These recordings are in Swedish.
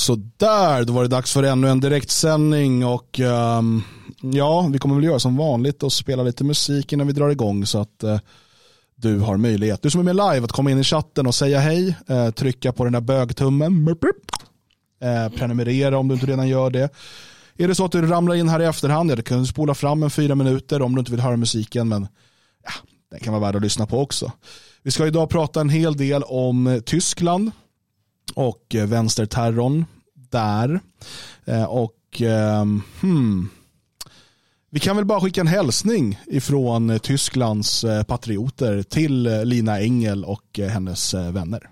Sådär, då var det dags för ännu en direktsändning och um, ja, vi kommer väl göra som vanligt och spela lite musik innan vi drar igång så att uh, du har möjlighet, du som är med live, att komma in i chatten och säga hej, uh, trycka på den där bögtummen, uh, prenumerera om du inte redan gör det. Är det så att du ramlar in här i efterhand, ja, du kan spola fram en fyra minuter om du inte vill höra musiken, men ja, den kan vara värd att lyssna på också. Vi ska idag prata en hel del om Tyskland, och vänsterterrorn där. Eh, och ehm, hmm, vi kan väl bara skicka en hälsning ifrån Tysklands eh, patrioter till eh, Lina Engel och hennes vänner.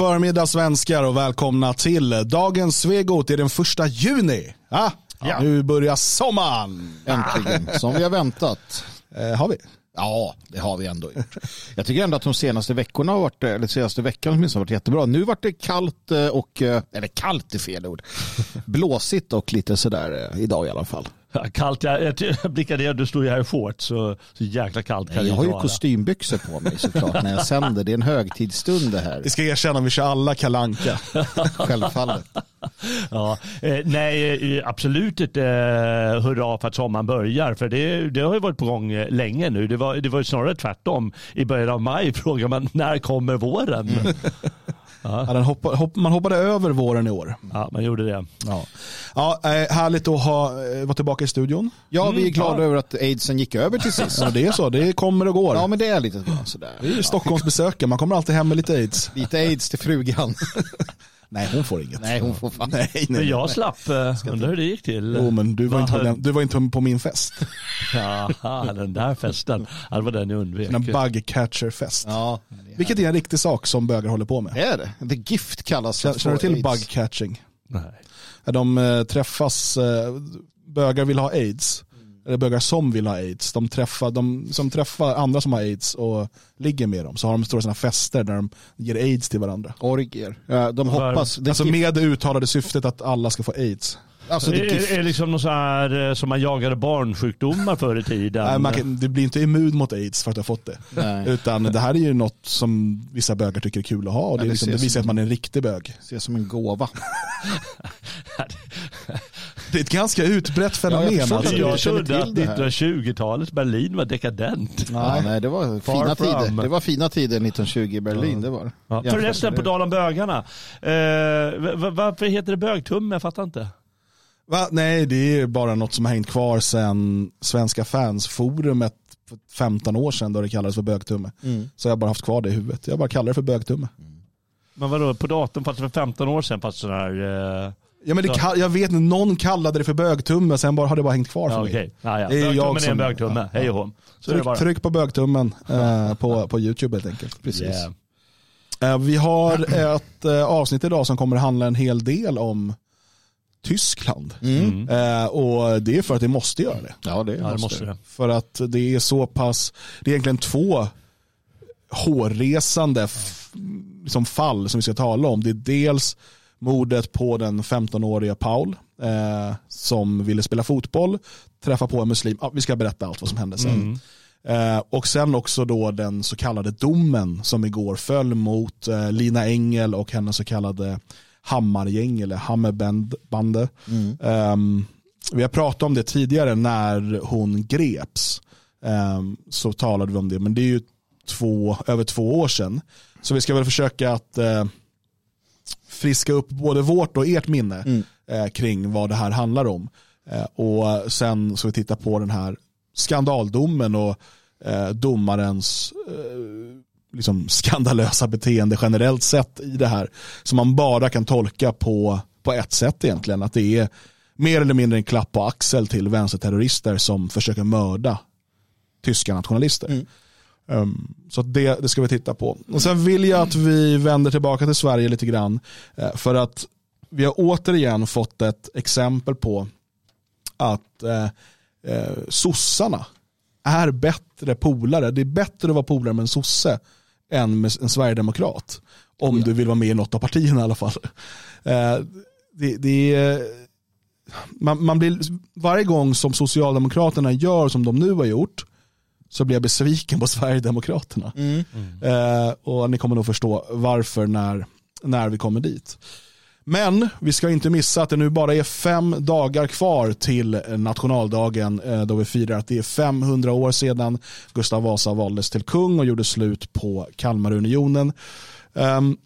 Förmiddag svenskar och välkomna till dagens Svegot. Det är den första juni. Ah, ja. Nu börjar sommaren. Äntligen, som vi har väntat. Eh, har vi? Ja, det har vi ändå gjort. Jag tycker ändå att de senaste veckorna har varit, eller senaste veckan åtminstone, varit jättebra. Nu vart det kallt eh, och, eh, eller kallt är fel ord, blåsigt och lite sådär eh, idag i alla fall. Kallt, jag, jag, jag blickar ner, du står ju här i shorts så, så jäkla kallt kan Jag det har ju kostymbyxor på mig såklart när jag sänder. Det är en högtidsstund det här. Vi ska erkänna, vi kör alla kalanka. Självfallet. Ja, eh, nej, eh, absolut inte eh, hurra för att sommaren börjar. För det, det har ju varit på gång eh, länge nu. Det var, det var ju snarare tvärtom. I början av maj frågar man när kommer våren? Mm. Ja, den hoppa, hopp, man hoppade över våren i år. Ja, man gjorde det. Ja. Ja, eh, härligt att ha, eh, vara tillbaka i studion. Ja, vi är glada ja. över att aidsen gick över till sist. Ja, det är så, det kommer och går. Ja, men det är lite sådär. Det är ju Stockholmsbesöken, man kommer alltid hem med lite aids. Lite aids till frugan. Nej, hon får inget. Nej, hon får fan. nej, nej. Men jag slapp. eh, Undrar hur det gick till. Jo, men du var, inte du var inte på min fest. Jaha, den där festen. Det var den jag undvek. En bug catcher fest. Ja, Vilket är en riktig sak som bögar håller på med. det är det. The gift kallas att känner du till aids. bug catching? Nej. De eh, träffas, eh, bögar vill ha aids. Eller bögar som vill ha aids. De träffar, de som träffar andra som har aids och ligger med dem. Så har de stora sådana fester där de ger aids till varandra. Orgier. Ja, de hoppas. The Alltså gift, med det uttalade syftet att alla ska få aids. alltså Är, the gift. är det liksom något så här eh, som man jagade barnsjukdomar förr i tiden? Nej, man kan, du blir inte immun mot aids för att du har fått det. Nej. Utan det här är ju något som vissa bögar tycker är kul att ha. Och det, är det liksom, det visar som- att man är en riktig bög. Ses som en gåva. Det är ett ganska utbrett fenomen. alltså. det. jag jag känner trodde till att det här. 1920-talets Berlin var dekadent. Ja, nej, det var Far fina from. tider. Det var fina tider 1920 i Berlin. Det var. Ja. Förresten, på tal om bögarna. Eh, varför heter det bögtumme? Jag fattar inte. Va? Nej, det är bara något som har hängt kvar sedan Svenska fansforumet för 15 år sedan då det kallades för bögtumme. Mm. Så jag har bara haft kvar det i huvudet. Jag bara kallar det för bögtumme. Men vadå, på datorn fanns det för 15 år sedan fanns här... Eh, Ja, men det, jag vet inte, någon kallade det för bögtumme, sen bara, har det bara hängt kvar för ja, mig. Ja, ja. Det är Bögtummen jag är som- en bögtumme. ja, Hej och det Tryck, bara. tryck på bögtummen eh, på, på YouTube helt enkelt. Precis. Yeah. Eh, vi har ett eh, avsnitt idag som kommer att handla en hel del om Tyskland. Mm. Eh, och det är för att det måste göra det. Ja, det Ja, det måste det. För att det är så pass, det är egentligen två hårresande f- liksom fall som vi ska tala om. Det är dels mordet på den 15-åriga Paul eh, som ville spela fotboll, träffa på en muslim. Ja, vi ska berätta allt vad som hände sen. Mm. Eh, och sen också då den så kallade domen som igår föll mot eh, Lina Engel och hennes så kallade Hammargäng eller Hammerbande. Mm. Ehm, vi har pratat om det tidigare när hon greps. Ehm, så talade vi om det, men det är ju två, över två år sedan. Så vi ska väl försöka att eh, friska upp både vårt och ert minne Mm. eh, kring vad det här handlar om. Eh, och sen så vi titta på den här skandaldomen och eh, domarens eh, liksom skandalösa beteende generellt sett i det här. Som man bara kan tolka på, på ett sätt egentligen. Att det är mer eller mindre en klapp på axel till vänsterterrorister som försöker mörda tyska nationalister. Mm. Um, så det, det ska vi titta på. Och sen vill jag att vi vänder tillbaka till Sverige lite grann. eh, För att vi har återigen fått ett exempel på att eh, eh, sossarna är bättre polare. Det är bättre att vara polare med en sosse än med en sverigedemokrat. Om Oh ja. du vill vara med i något av partierna i alla fall. Eh, det, det är, man, man blir, varje gång som Socialdemokraterna gör som de nu har gjort så blir jag besviken på Sverigedemokraterna. Mm. Eh, och ni kommer nog förstå varför när, när vi kommer dit. Men vi ska inte missa att det nu bara är fem dagar kvar till nationaldagen eh, då vi firar att det är 500 år sedan Gustav Vasa valdes till kung och gjorde slut på Kalmarunionen. Ehm,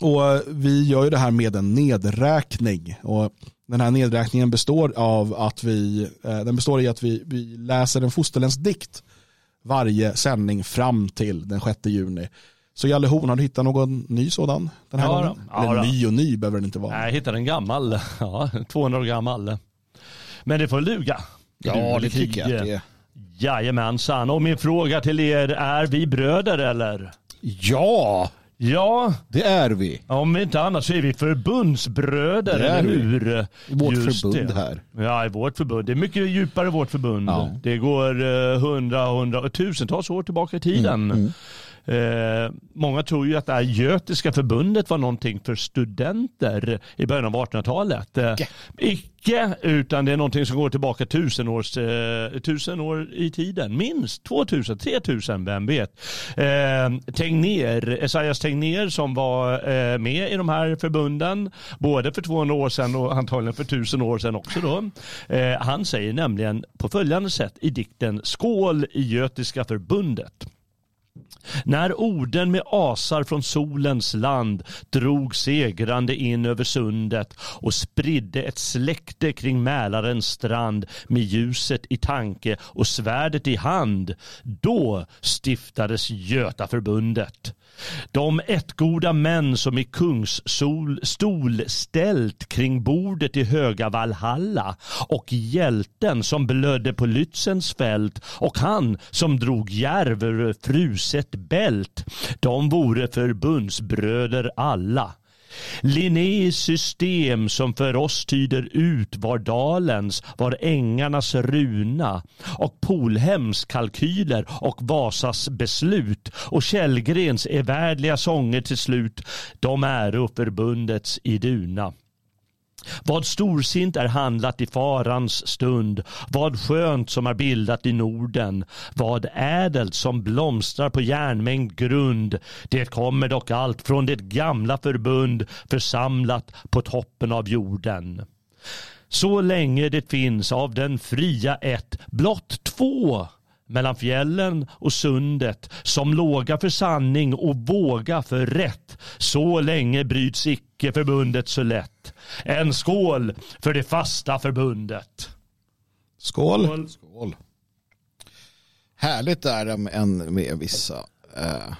och vi gör ju det här med en nedräkning. Och den här nedräkningen består av att vi, eh, den består i att vi, vi läser en fosterländsk dikt varje sändning fram till den 6 juni. Så Jalle Horn, har du hittat någon ny sådan den här Ja gången? då. Ja Eller då. ny och ny behöver den inte vara. Nej, jag hittade en gammal. Ja, 200 år gammal. Men det får duga. Ja, duger det tycker jag att krig. det är. Jajamensan. Och min fråga till er, är vi bröder eller? Ja, Ja, det är vi. om inte annat så är vi förbundsbröder, Det är eller vi. hur? I vårt Just förbund det. här. Ja, i vårt förbund. Det är mycket djupare vårt förbund. Ja. Det går eh, hundra, hundra, tusentals år tillbaka i tiden. Mm, Eh, många tror ju att det här götiska förbundet var någonting för studenter i början av 1800-talet. Eh, icke, utan det är någonting som går tillbaka tusen, års, eh, tusen år i tiden. Minst 2000, 3000, vem vet. Eh, Tegner, Esaias Tegner som var eh, med i de här förbunden, både för 200 år sedan och antagligen för tusen år sedan också då. Eh, han säger nämligen på följande sätt i dikten Skål i Götiska förbundet. När orden med asar från solens land drog segrande in över sundet och spridde ett släkte kring Mälarens strand med ljuset i tanke och svärdet i hand, då stiftades Götaförbundet. De ettgoda män som i kungsstol ställt kring bordet i höga Valhalla och hjälten som blödde på Lützens fält och han som drog järv över fruset bält. De vore förbundsbröder alla. Linnés system som för oss tyder ut var dalens, var ängarnas runa och Polhems kalkyler och Vasas beslut och Källgrens evärdliga sånger till slut, de äro förbundets iduna. Vad storsint är handlat i farans stund, vad skönt som är bildat i Norden, vad ädelt som blomstrar på järnmängd grund. Det kommer dock allt från det gamla förbund församlat på toppen av jorden. Så länge det finns av den fria ett, blott två mellan fjällen och sundet som låga för sanning och våga för rätt. Så länge bryts icke förbundet så lätt. En skål för det fasta förbundet. Skål. Skål. Härligt är det med, med vissa eh,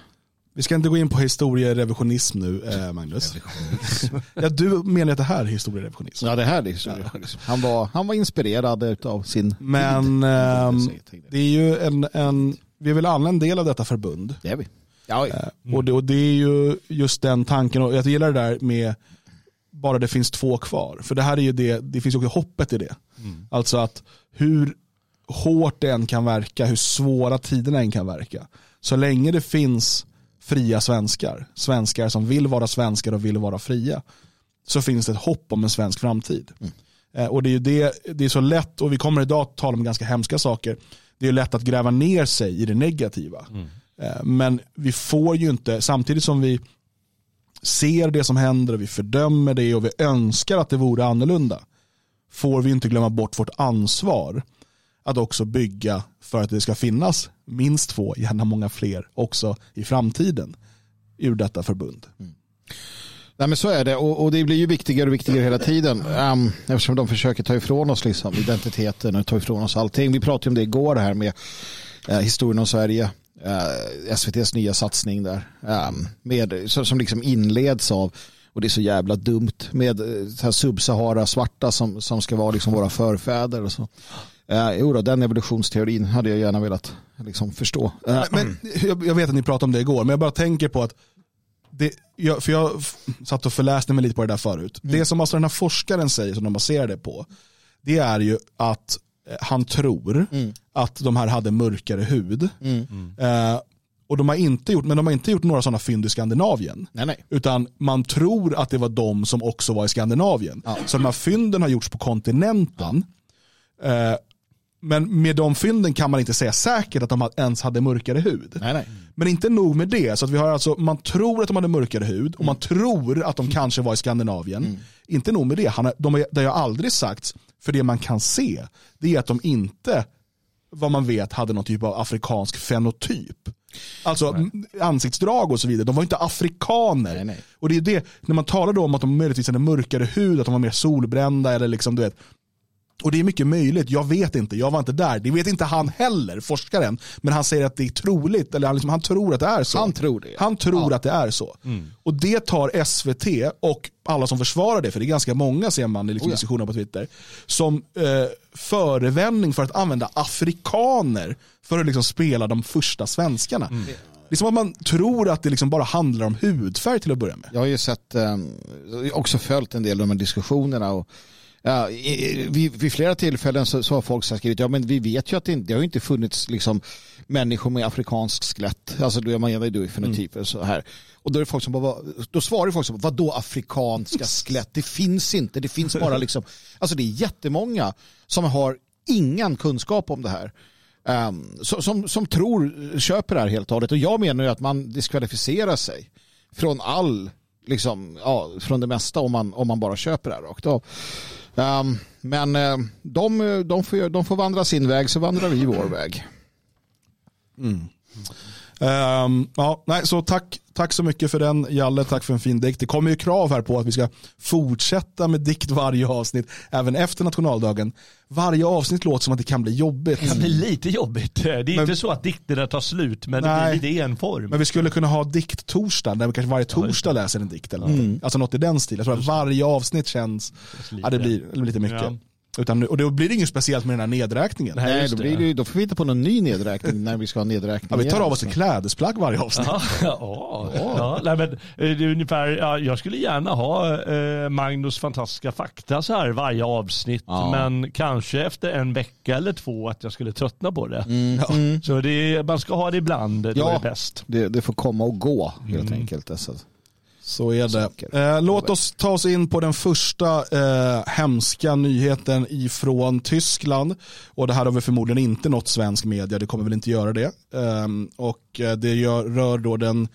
Vi ska inte gå in på historierevisionism nu, eh, Magnus. ja, du menar att det här är historierevisionism? Ja, det här är historierevisionism. Han var, han var inspirerad av sin Men ehm, det är ju en, en, vi är väl alla en del av detta förbund. Det är vi. Ja, Eh, Och, det, och det är ju just den tanken, och jag gillar det där med bara det finns två kvar. För det här är ju det, det finns ju också hoppet i det. Alltså att hur hårt det än kan verka, hur svåra tiderna än kan verka, så länge det finns fria svenskar, svenskar som vill vara svenskar och vill vara fria, så finns det ett hopp om en svensk framtid. Eh, Och det är ju det, det är så lätt, och vi kommer idag att tala om ganska hemska saker, det är lätt att gräva ner sig i det negativa. Eh, Men vi får ju inte, samtidigt som vi ser det som händer och vi fördömer det och vi önskar att det vore annorlunda, får vi inte glömma bort vårt ansvar att också bygga för att det ska finnas minst två, gärna många fler, också i framtiden ur detta förbund. Mm. Nej, men så är det och, och det blir ju viktigare och viktigare hela tiden um, eftersom de försöker ta ifrån oss liksom, identiteten och ta ifrån oss allting. Vi pratade om det igår här med uh, historien om Sverige. Eh, uh, SVTs nya satsning där. Um, med, som, som liksom inleds av och det är så jävla dumt med eh, så här Sub-Sahara svarta som, som ska vara liksom våra förfäder och så. Uh, jo då, den evolutionsteorin hade jag gärna velat liksom, förstå. Eh, Men, jag, jag vet att ni pratade om det igår, men jag bara tänker på att det, jag, för jag satt och förläste mig lite på det där förut. Det som alltså den här forskaren säger, som de baserar det på, det är ju att eh, han tror att de här hade mörkare hud. Eh, och de har inte gjort, men de har inte gjort några sådana fynd i Skandinavien. nej, nej. Utan man tror att det var de som också var i Skandinavien. Så de här fynden har gjorts på kontinenten. Eh, men med de fynden kan man inte säga säkert att de ens hade mörkare hud. nej, nej. Men inte nog med det, så att vi har alltså, man tror att de hade mörkare hud och man tror att de kanske var i Skandinavien. Inte nog med det, han de det har aldrig sagts, för det man kan se, det är att de inte, vad man vet, hade någon typ av afrikansk fenotyp. Alltså m- ansiktsdrag och så vidare, de var inte afrikaner. Nej, nej. Och det är det, när man talar då om att de möjligtvis hade mörkare hud, att de var mer solbrända eller liksom du vet, och det är mycket möjligt, jag vet inte, jag var inte där. Det vet inte han heller, forskaren. Men han säger att det är troligt, eller han, liksom, han tror att det är så. Han tror det, ja. Han tror att det är så. Och det tar SVT och alla som försvarar det, för det är ganska många ser man i liksom diskussioner på Twitter, som eh, förevändning för att använda afrikaner för att liksom spela de första svenskarna. Det är som att man tror att det liksom bara handlar om hudfärg till att börja med. Jag har ju sett, eh, också följt en del av de här diskussionerna och Ja, vid, vid, flera tillfällen så, så har folk skrivit ja men vi vet ju att det, det har inte funnits liksom, människor med afrikansk skelett. Alltså då är man vad är fenotyper så här. Och då är folk som bara, då svarar folk som vad då afrikanska skelett? Det finns inte, det finns bara liksom, alltså det är jättemånga som har ingen kunskap om det här. Um, som, som tror, köper det här helt och hållet. Och jag menar ju att man diskvalificerar sig från all, liksom, ja, från det mesta om man, om man bara köper det här rakt av. Um, men uh, de, de, får, de får vandra sin väg så vandrar vi vår väg. Mm. Um, ja, nej, så tack, tack så mycket för den Jalle, tack för en fin dikt. Det kommer ju krav här på att vi ska fortsätta med dikt varje avsnitt, även efter nationaldagen. Varje avsnitt låter som att det kan bli jobbigt. Det kan bli lite jobbigt. Det är men, inte så att dikterna tar slut, men nej, det blir lite enform. Men vi skulle kunna ha dikt-torsdag, där vi kanske varje torsdag läser en dikt. Eller mm. Alltså något i den stilen. Jag tror att varje avsnitt känns, ja, det, blir, det blir lite mycket. Ja. Utan, och då blir det inget speciellt med den här nedräkningen. Nej, då, blir det, då får vi hitta på någon ny nedräkning när vi ska ha nedräkning. Ja, vi tar av oss ett klädesplagg varje avsnitt. Ja, ja, ja. Nej, men, eh, det är ungefär, ja, jag skulle gärna ha eh, Magnus fantastiska fakta så här varje avsnitt. Ja. Men kanske efter en vecka eller två att jag skulle tröttna på det. Mm. Mm. Så det, man ska ha det ibland, då ja, är det bäst. Det, det får komma och gå helt mm. enkelt. Alltså. Så är det. Eh, låt oss ta oss in på den första eh, hemska nyheten ifrån Tyskland. Och det här har vi förmodligen inte nått svensk media, det kommer väl inte göra det. Ehm, eh, och det gör, rör då den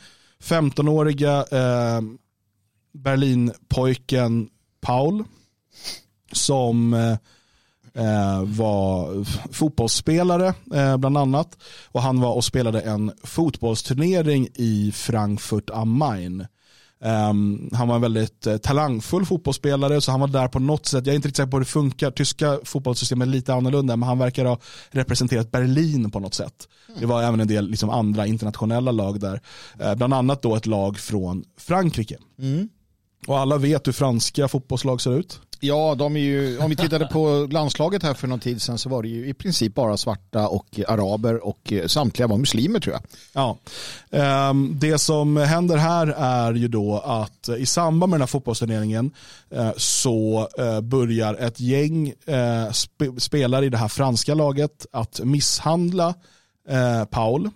15-åriga eh, Berlinpojken Paul som eh, eh, var fotbollsspelare eh, bland annat. Och han var och spelade en fotbollsturnering i Frankfurt am Main. Um, han var en väldigt uh, talangfull fotbollsspelare så han var där på något sätt. Jag är inte riktigt säker på hur det funkar. Tyska fotbollssystemet är lite annorlunda men han verkar ha representerat Berlin på något sätt. Mm. Det var även en del liksom, andra internationella lag där. Uh, bland annat då ett lag från Frankrike. Mm. Och alla vet hur franska fotbollslag ser ut. Ja, de är ju, om vi tittade på landslaget här för någon tid sedan så var det ju i princip bara svarta och araber och eh, samtliga var muslimer tror jag. Ja, ehm, det som händer här är ju då att eh, i samband med den här fotbollsturneringen eh, så börjar ett gäng spelare i det här franska laget att misshandla Paul.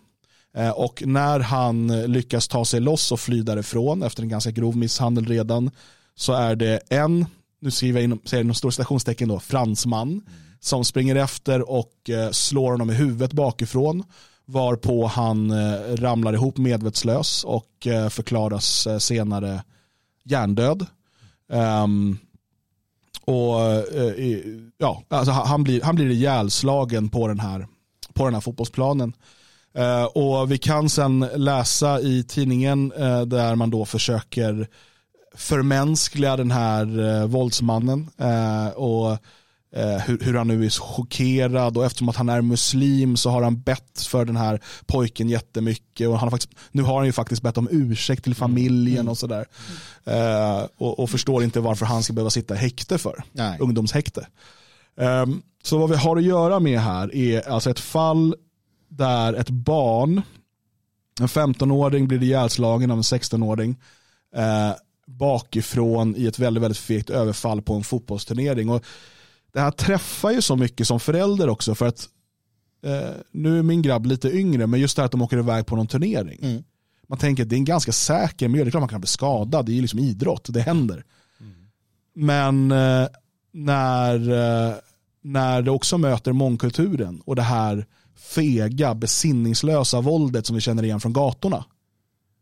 Och när han lyckas ta sig loss och fly därifrån efter en ganska grov misshandel redan så är det en nu skriver jag inom, säger inom stora citationstecken då, fransman mm. som springer efter och eh, slår honom i huvudet bakifrån varpå han eh, ramlar ihop medvetslös och eh, förklaras eh, senare hjärndöd. Um, och eh, ja, alltså han blir, han blir ihjälslagen på den här, på den här fotbollsplanen. Uh, och vi kan sen läsa i tidningen uh, där man då försöker förmänskliga den här eh, våldsmannen eh, och eh, hur, hur, han nu är chockerad och eftersom att han är muslim så har han bett för den här pojken jättemycket och han har faktiskt, nu har han ju faktiskt bett om ursäkt till familjen mm. och sådär eh, och, och, förstår inte varför han ska behöva sitta i häkte för, Nej. ungdomshäkte. Um, så vad vi har att göra med här är alltså ett fall där ett barn, en 15-åring blir ihjälslagen av en 16-åring, eh, bakifrån i ett väldigt, väldigt fegt överfall på en fotbollsturnering. Och det här träffar ju så mycket som förälder också för att eh, nu är min grabb lite yngre men just det här att de åker iväg på någon turnering. Mm. Man tänker att det är en ganska säker miljö, det är klart man kan bli skadad, det är ju liksom idrott, det händer. Mm. Men eh, när, eh, när det också möter mångkulturen och det här fega, besinningslösa våldet som vi känner igen från gatorna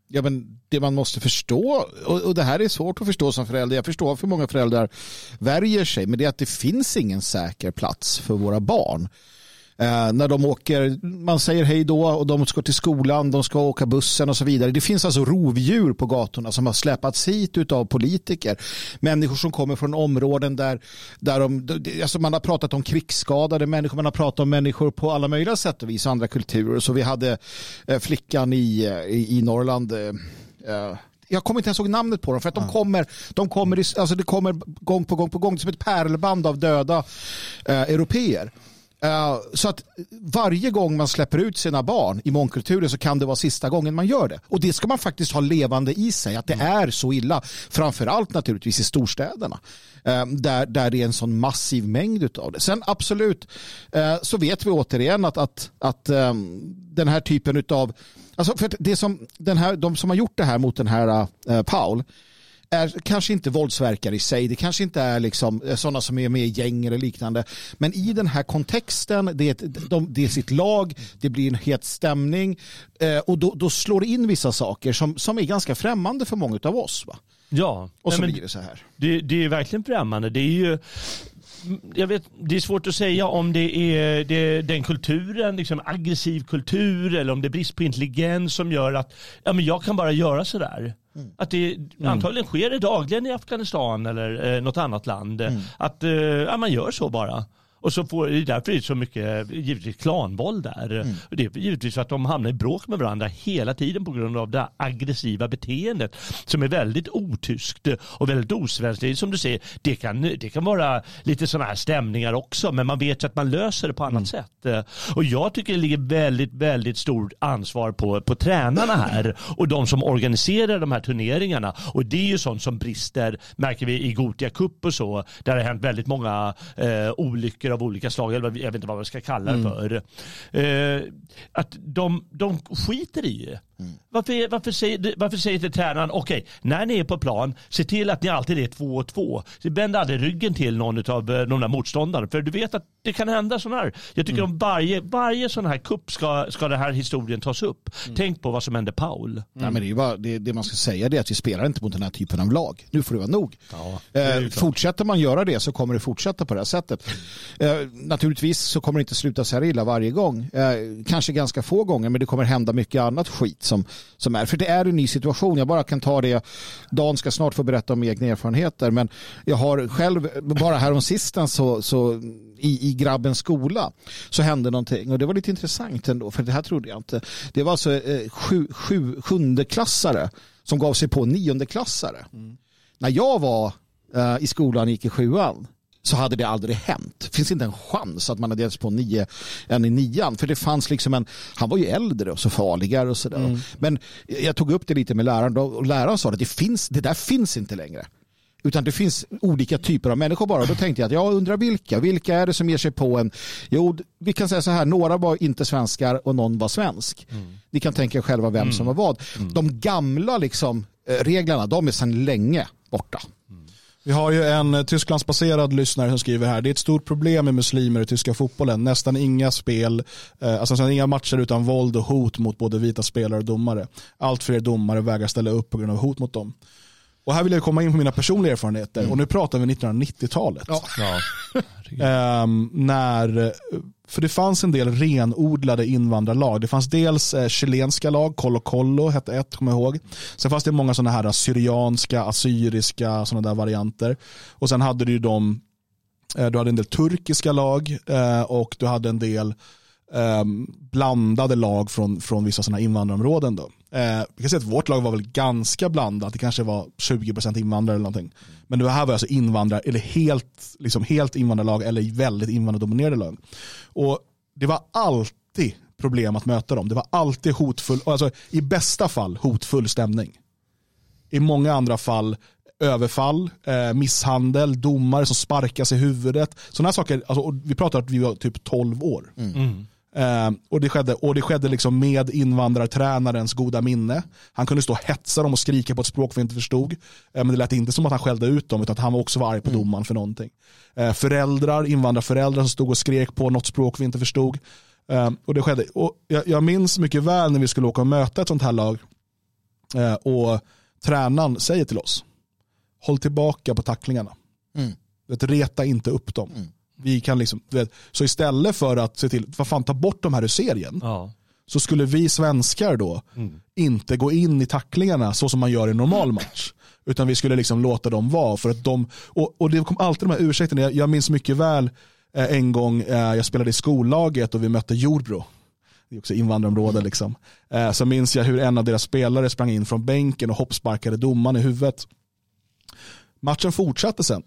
Ja, men det man måste förstå, och, och det här är svårt att förstå som förälder, jag förstår att för många föräldrar värjer sig, men det är att det finns ingen säker plats för våra barn. Eh, när de åker, man säger hej då och de ska till skolan, de ska åka bussen och så vidare. Det finns alltså rovdjur på gatorna som har släpats hit av politiker. Människor som kommer från områden där, där de, alltså man har pratat om krigsskadade människor, man har pratat om människor på alla möjliga sätt och vis, andra kulturer. Så vi hade eh, flickan i, eh, i, i Norrland, eh, eh, jag kommer inte ens ihåg namnet på dem för att de kommer, de kommer, alltså det kommer gång på gång på gång, det är som ett pärlband av döda eh, europeer. Eh, så att varje gång man släpper ut sina barn i mångkulturen så kan det vara sista gången man gör det. Och det ska man faktiskt ha levande i sig, att det mm. är så illa. Framförallt naturligtvis i storstäderna. Eh, där, där det är en sån massiv mängd av det. Sen absolut så vet vi återigen att, att, att den här typen av Alltså för det som den här, de som har gjort det här mot den här Paul är kanske inte våldsverkare i sig. Det kanske inte är liksom eh, sådana som är med i gäng eller liknande. Men i den här kontexten, det är, ett, de, det är sitt lag, det blir en het stämning eh, och då, då, slår det in vissa saker som, som är ganska främmande för många av oss. Va? Ja, och så blir det så här. Det, det är verkligen främmande. Det är ju jag vet, det är svårt att säga om det är det, den kulturen, liksom aggressiv kultur eller om det är brist på intelligens som gör att ja, men jag kan bara göra sådär. Mm. Att det mm. antagligen sker det dagligen i Afghanistan eller eh, något annat land. Mm. Att eh, ja, man gör så bara. Och så får, det är därför det är så mycket givetvis klanvåld där. Mm. Det är givetvis för att de hamnar i bråk med varandra hela tiden på grund av det aggressiva beteendet som är väldigt otyskt och väldigt osvenskt. Det är som du säger, det kan, det kan vara lite sådana här stämningar också men man vet ju att man löser det på annat mm. sätt. Och jag tycker det ligger väldigt, väldigt stort ansvar på, på tränarna här och de som organiserar de här turneringarna. Och det är ju sånt som brister, märker vi i Gotia Cup och så, där det har hänt väldigt många eh, olyckor av olika slag, eller jag vet inte vad man ska kalla det mm. för. Eh, att de, de skiter i det. Mm. Varför, varför, säger, varför säger till tränaren, okej, okay, när ni är på plan, se till att ni alltid är två och två. Bänd aldrig ryggen till någon av eh, de där motståndarna, för du vet att det kan hända sådana här. Jag tycker mm. om varje, varje sån här kupp ska, ska den här historien tas upp. Mm. Tänk på vad som hände Paul. Mm. Nej, men det, är bara, det, det, man ska säga är att vi spelar inte mot den här typen av lag. Nu får det vara nog. Ja, eh, fortsätter man göra det så kommer det fortsätta på det här sättet. Eh, naturligtvis så kommer det inte sluta så här illa varje gång. Eh, kanske ganska få gånger, men det kommer hända mycket annat skit som, som är. För det är en ny situation. Jag bara kan ta det. Dan ska snart få berätta om egna erfarenheter. Men jag har själv, bara härom sistens så, så i, i grabbens skola så hände någonting. Och det var lite intressant ändå. För det här trodde jag inte. Det var alltså eh, sju, sju, sjundeklassare som gav sig på niondeklassare. Mm. När jag var eh, i skolan gick i sjuan så hade det aldrig hänt. Det finns inte en chans att man hade gett på nio än i nian. För det fanns liksom en, han var ju äldre och så farligare och sådär. Mm. Men jag tog upp det lite med läraren och läraren sa att det, finns, det där finns inte längre. Utan det finns olika typer av människor bara. Då tänkte jag att jag undrar vilka. Vilka är det som ger sig på en? Jo, vi kan säga så här. Några var inte svenskar och någon var svensk. Mm. Ni kan tänka er själva vem mm. som var vad. Mm. De gamla liksom, eh, reglerna, de är sedan länge borta. Vi har ju en eh, Tysklandsbaserad lyssnare som skriver här. Det är ett stort problem med muslimer i tyska fotbollen. Nästan inga spel, eh, alltså nästan inga matcher utan våld och hot mot både vita spelare och domare. Allt fler domare vägrar ställa upp på grund av hot mot dem. Och här vill jag komma in på mina personliga erfarenheter. Mm. Och nu pratar vi 1990-talet. Ja. Ja. um, när för det fanns en del renodlade invandrarlag. Det fanns dels eh, chilenska lag, Colo Colo hette ett, kommer jag ihåg. Sen fanns det många sådana här eh, syrianska, assyriska, sådana där varianter. Och sen hade du ju de, eh, du hade en del turkiska lag eh, och du hade en del ehm, blandade lag från, från vissa sådana invandrarområden. Då. Eh, vi kan säga att vårt lag var väl ganska blandat, det kanske var 20% invandrare eller någonting. Men det här var alltså invandrare, eller helt, liksom helt invandrarlag eller väldigt invandrardominerade lag. Och det var alltid problem att möta dem. Det var alltid hotfull, alltså i bästa fall hotfull stämning. I många andra fall överfall, eh, misshandel, domare som sparkas i huvudet. Sådana saker, alltså, vi pratar att vi var typ 12 år. Mm. Eh, och det skedde, och det skedde liksom med invandrartränarens goda minne. Han kunde stå och hetsa dem och skrika på ett språk vi inte förstod. Eh, men det lät inte som att han skällde ut dem utan att han också var arg på mm. domaren för någonting. Eh, föräldrar, invandrarföräldrar som stod och skrek på något språk vi inte förstod. Eh, och det skedde. Och jag, jag, minns mycket väl när vi skulle åka och möta ett sånt här lag. Eh, och tränaren säger till oss, håll tillbaka på tacklingarna. Mm. Vet, reta inte upp dem. Mm. Vi kan liksom, vet, så istället för att se till, vad fan ta bort de här ur serien. Ja. Så skulle vi svenskar då mm. inte gå in i tacklingarna så som man gör i en normal match. Utan vi skulle liksom låta dem vara. För att de, och, och det kom alltid de här ursäkterna. Jag, jag minns mycket väl eh, en gång eh, jag spelade i skollaget och vi mötte Jordbro. Det är också invandrarområde liksom. Eh, så minns jag hur en av deras spelare sprang in från bänken och hoppsparkade domaren i huvudet. Matchen fortsatte sen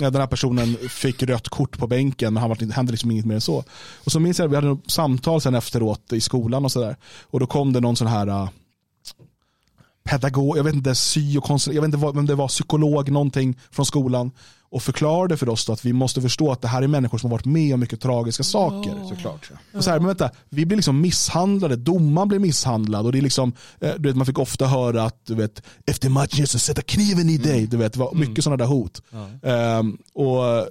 den här personen fick rött kort på bänken men han var, hände liksom inget mer än så. Och så minns jag att vi hade ett samtal sen efteråt i skolan och sådär. Och då kom det någon sån här uh, pedagog, jag vet inte, syokonsulent, jag vet inte vem det var, psykolog, någonting från skolan och förklarade för oss att vi måste förstå att det här är människor som har varit med om mycket tragiska saker. Oh. Såklart. Och så här, men vänta, vi blir liksom misshandlade, domaren blir misshandlad och det är liksom, eh, du vet, man fick ofta höra att du vet, efter matchen så sätta kniven i dig. Mm. Du vet, det var mycket mm. sådana där hot. Ja. Um, och,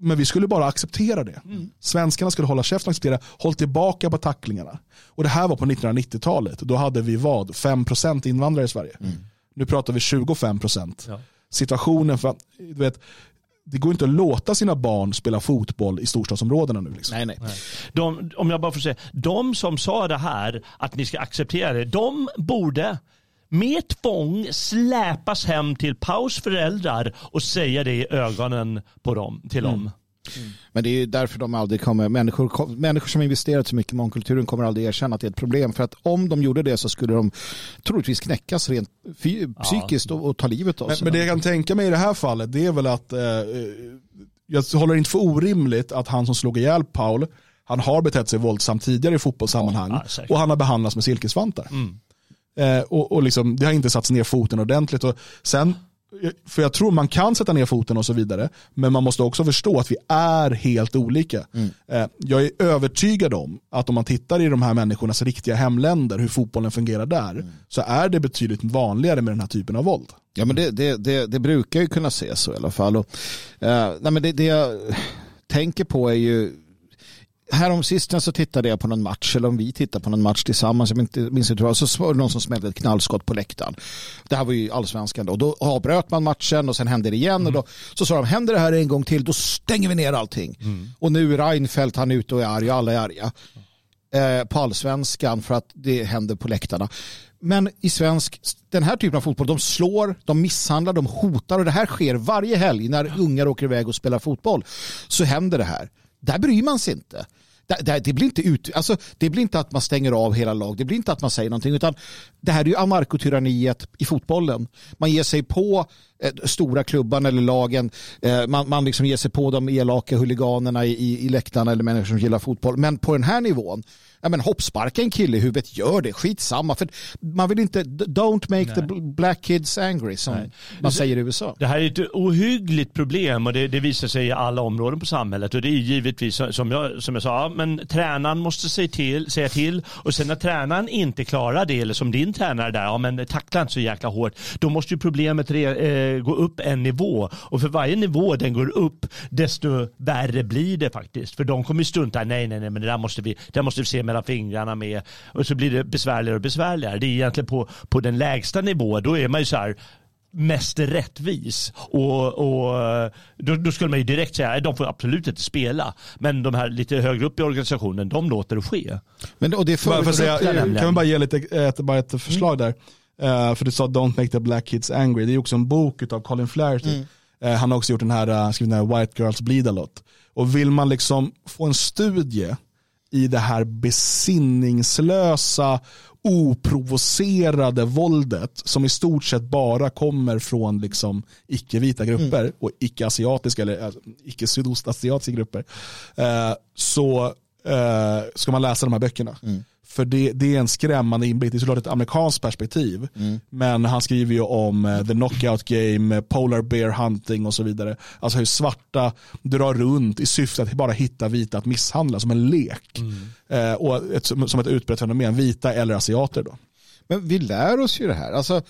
men vi skulle bara acceptera det. Mm. Svenskarna skulle hålla käften och acceptera, håll tillbaka på tacklingarna. Och det här var på 1990-talet, då hade vi vad, 5% invandrare i Sverige. Mm. Nu pratar vi 25%. Ja situationen. För du vet, det går inte att låta sina barn spela fotboll i storstadsområdena nu. Liksom. Nej, nej. De, om jag bara får säga, de som sa det här, att ni ska acceptera det, de borde med tvång släpas hem till Paus föräldrar och säga det i ögonen på dem, till mm. dem. Mm. Men det är därför de aldrig kommer, människor, människor som investerat så mycket i mångkulturen kommer aldrig erkänna att det är ett problem. För att om de gjorde det så skulle de troligtvis knäckas rent psykiskt ja. och, och, ta livet av sig. Men, men, det jag kan tänka mig i det här fallet det är väl att eh, jag håller inte för orimligt att han som slog ihjäl Paul, han har betett sig våldsamt tidigare i fotbollssammanhang ja, och han har behandlats med silkesvantar. Mm. Eh, och, och liksom, det har inte satts ner foten ordentligt. Och sen för jag tror man kan sätta ner foten och så vidare, men man måste också förstå att vi är helt olika. Mm. Eh, jag är övertygad om att om man tittar i de här människornas riktiga hemländer, hur fotbollen fungerar där, mm. så är det betydligt vanligare med den här typen av våld. Ja, men det, det, det, det brukar ju kunna se så i alla fall. Och, uh, nej, men det, det jag tänker på är ju Härom sistens så tittade jag på någon match, eller om vi tittade på någon match tillsammans, jag minns inte så var det någon som smällde ett knallskott på läktaren. Det här var ju allsvenskan då. Då avbröt man matchen och sen hände det igen. Mm. Och då, så sa de, händer det här en gång till, då stänger vi ner allting. Mm. Och nu är Reinfeldt, han är ute och är arg och alla är arga. Eh, på allsvenskan för att det händer på läktarna. Men i svensk, den här typen av fotboll, de slår, de misshandlar, de hotar och det här sker varje helg när ungar åker iväg och spelar fotboll. Så händer det här. Där bryr man sig inte. Det, det, blir inte ut, alltså, det blir inte att man stänger av hela lag, det blir inte att man säger någonting, utan det här är ju anarkotyranniet i fotbollen. Man ger sig på eh, stora klubban eller lagen, eh, man, man liksom ger sig på de elaka huliganerna i, i, i läktarna eller människor som gillar fotboll. Men på den här nivån, ja, men hoppsparka en kille i huvudet, gör det, skitsamma. För man vill inte, don't make Nej. the black kids angry som Nej. man säger i USA. Det här är ett ohyggligt problem och det, det, visar sig i alla områden på samhället och det är givetvis som jag, som jag sa, men tränaren måste säga till, säga till och sen när tränaren inte klarar det eller som din tränare där, ja men tackla inte så jäkla hårt, då måste ju problemet re, eh, gå upp en nivå och för varje nivå den går upp desto värre blir det faktiskt för de kommer ju strunta, nej nej nej men det där måste vi, det måste vi se mellan fingrarna med och så blir det besvärligare och besvärligare. Det är egentligen på, på den lägsta nivån, då är man ju så här mest rättvis. Och, och då, då, skulle man ju direkt säga att de får absolut inte spela. Men de här lite högre upp i organisationen, de låter det ske. Men, och det för, för säga, kan vi bara ge lite, ett, bara ett förslag mm. där? Uh, för du sa Don't make the black kids angry. Det är också en bok av Colin Flaherty. Mm. Uh, han har också gjort den här, uh, skrivit den här White Girls Bleed a lot. Och vill man liksom få en studie i det här besinningslösa, oprovocerade våldet som i stort sett bara kommer från liksom icke-vita grupper mm. och icke-asiatiska eller alltså, icke-sydostasiatiska grupper. Eh, så eh, ska man läsa de här böckerna. Mm. För det, det, är en skrämmande inblick. Det är såklart ett amerikanskt perspektiv. Mm. Men han skriver ju om uh, the knockout game, polar bear hunting och så vidare. Alltså hur svarta drar runt i syfte att bara hitta vita att misshandla som en lek. Mm. Uh, och ett, som ett utbrett fenomen, vita eller asiater då. Men vi lär oss ju det här. Alltså,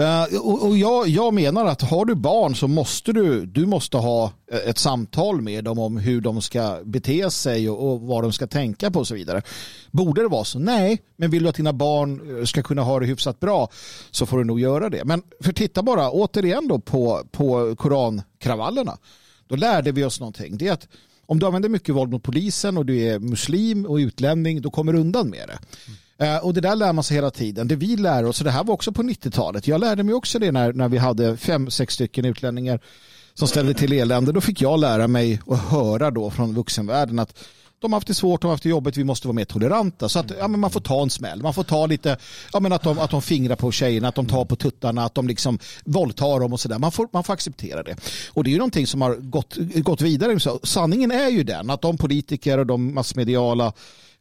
Uh, och, och jag, jag, menar att har du barn så måste du, du måste ha eh, ett samtal med dem om hur de ska bete sig och, och, vad de ska tänka på och så vidare. Borde det vara så? Nej, men vill du att dina barn eh, ska kunna ha det hyfsat bra så får du nog göra det. Men för titta bara återigen då på, på korankravallerna. Då lärde vi oss någonting. Det är att om du använder mycket våld mot polisen och du är muslim och utlänning då kommer du undan med det. Mm. Eh, och det där lär man sig hela tiden. Det vi lär oss, och det här var också på 90-talet. Jag lärde mig också det när, när vi hade fem, sex stycken utlänningar som ställde till elände. Då fick jag lära mig och höra då från vuxenvärlden att de har haft det svårt, de har haft det jobbigt, vi måste vara mer toleranta. Så att ja, men man får ta en smäll. Man får ta lite, ja, men att, de, att de fingrar på tjejerna, att de tar på tuttarna, att de liksom våldtar dem och sådär. Man får, man får acceptera det. Och det är ju någonting som har gått, gått vidare. Så sanningen är ju den att de politiker och de massmediala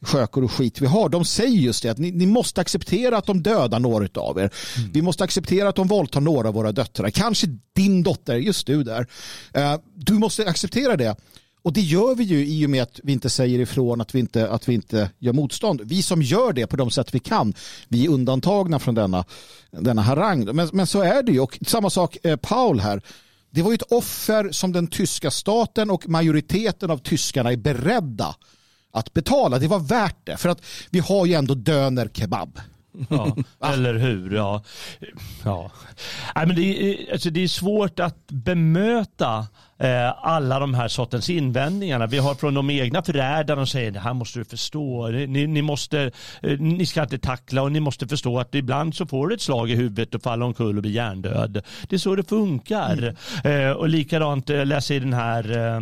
skökor och skit vi har, de säger just det att ni, ni måste acceptera att de dödar några av er. Mm. Vi måste acceptera att de våldtar några av våra döttrar. Kanske din dotter, just du där. Uh, du måste acceptera det. Och det gör vi ju i och med att vi inte säger ifrån att vi inte, att vi inte gör motstånd. Vi som gör det på de sätt vi kan, vi är undantagna från denna, denna harang. Men, men så är det ju. Och samma sak eh, Paul här. Det var ju ett offer som den tyska staten och majoriteten av tyskarna är beredda att betala. Det var värt det. För att vi har ju ändå döner kebab. Ja, eller hur? Ja. Ja. Nej, men det, är, alltså det är svårt att bemöta alla de här sortens invändningarna. Vi har från de egna förrädarna som säger det här måste du förstå. Ni, ni, måste, eh, ni ska inte tackla och ni måste förstå att ibland så får du ett slag i huvudet och faller omkull och blir hjärndöd. Det är så det funkar. Mm. Eh, och likadant eh, läser i den här eh,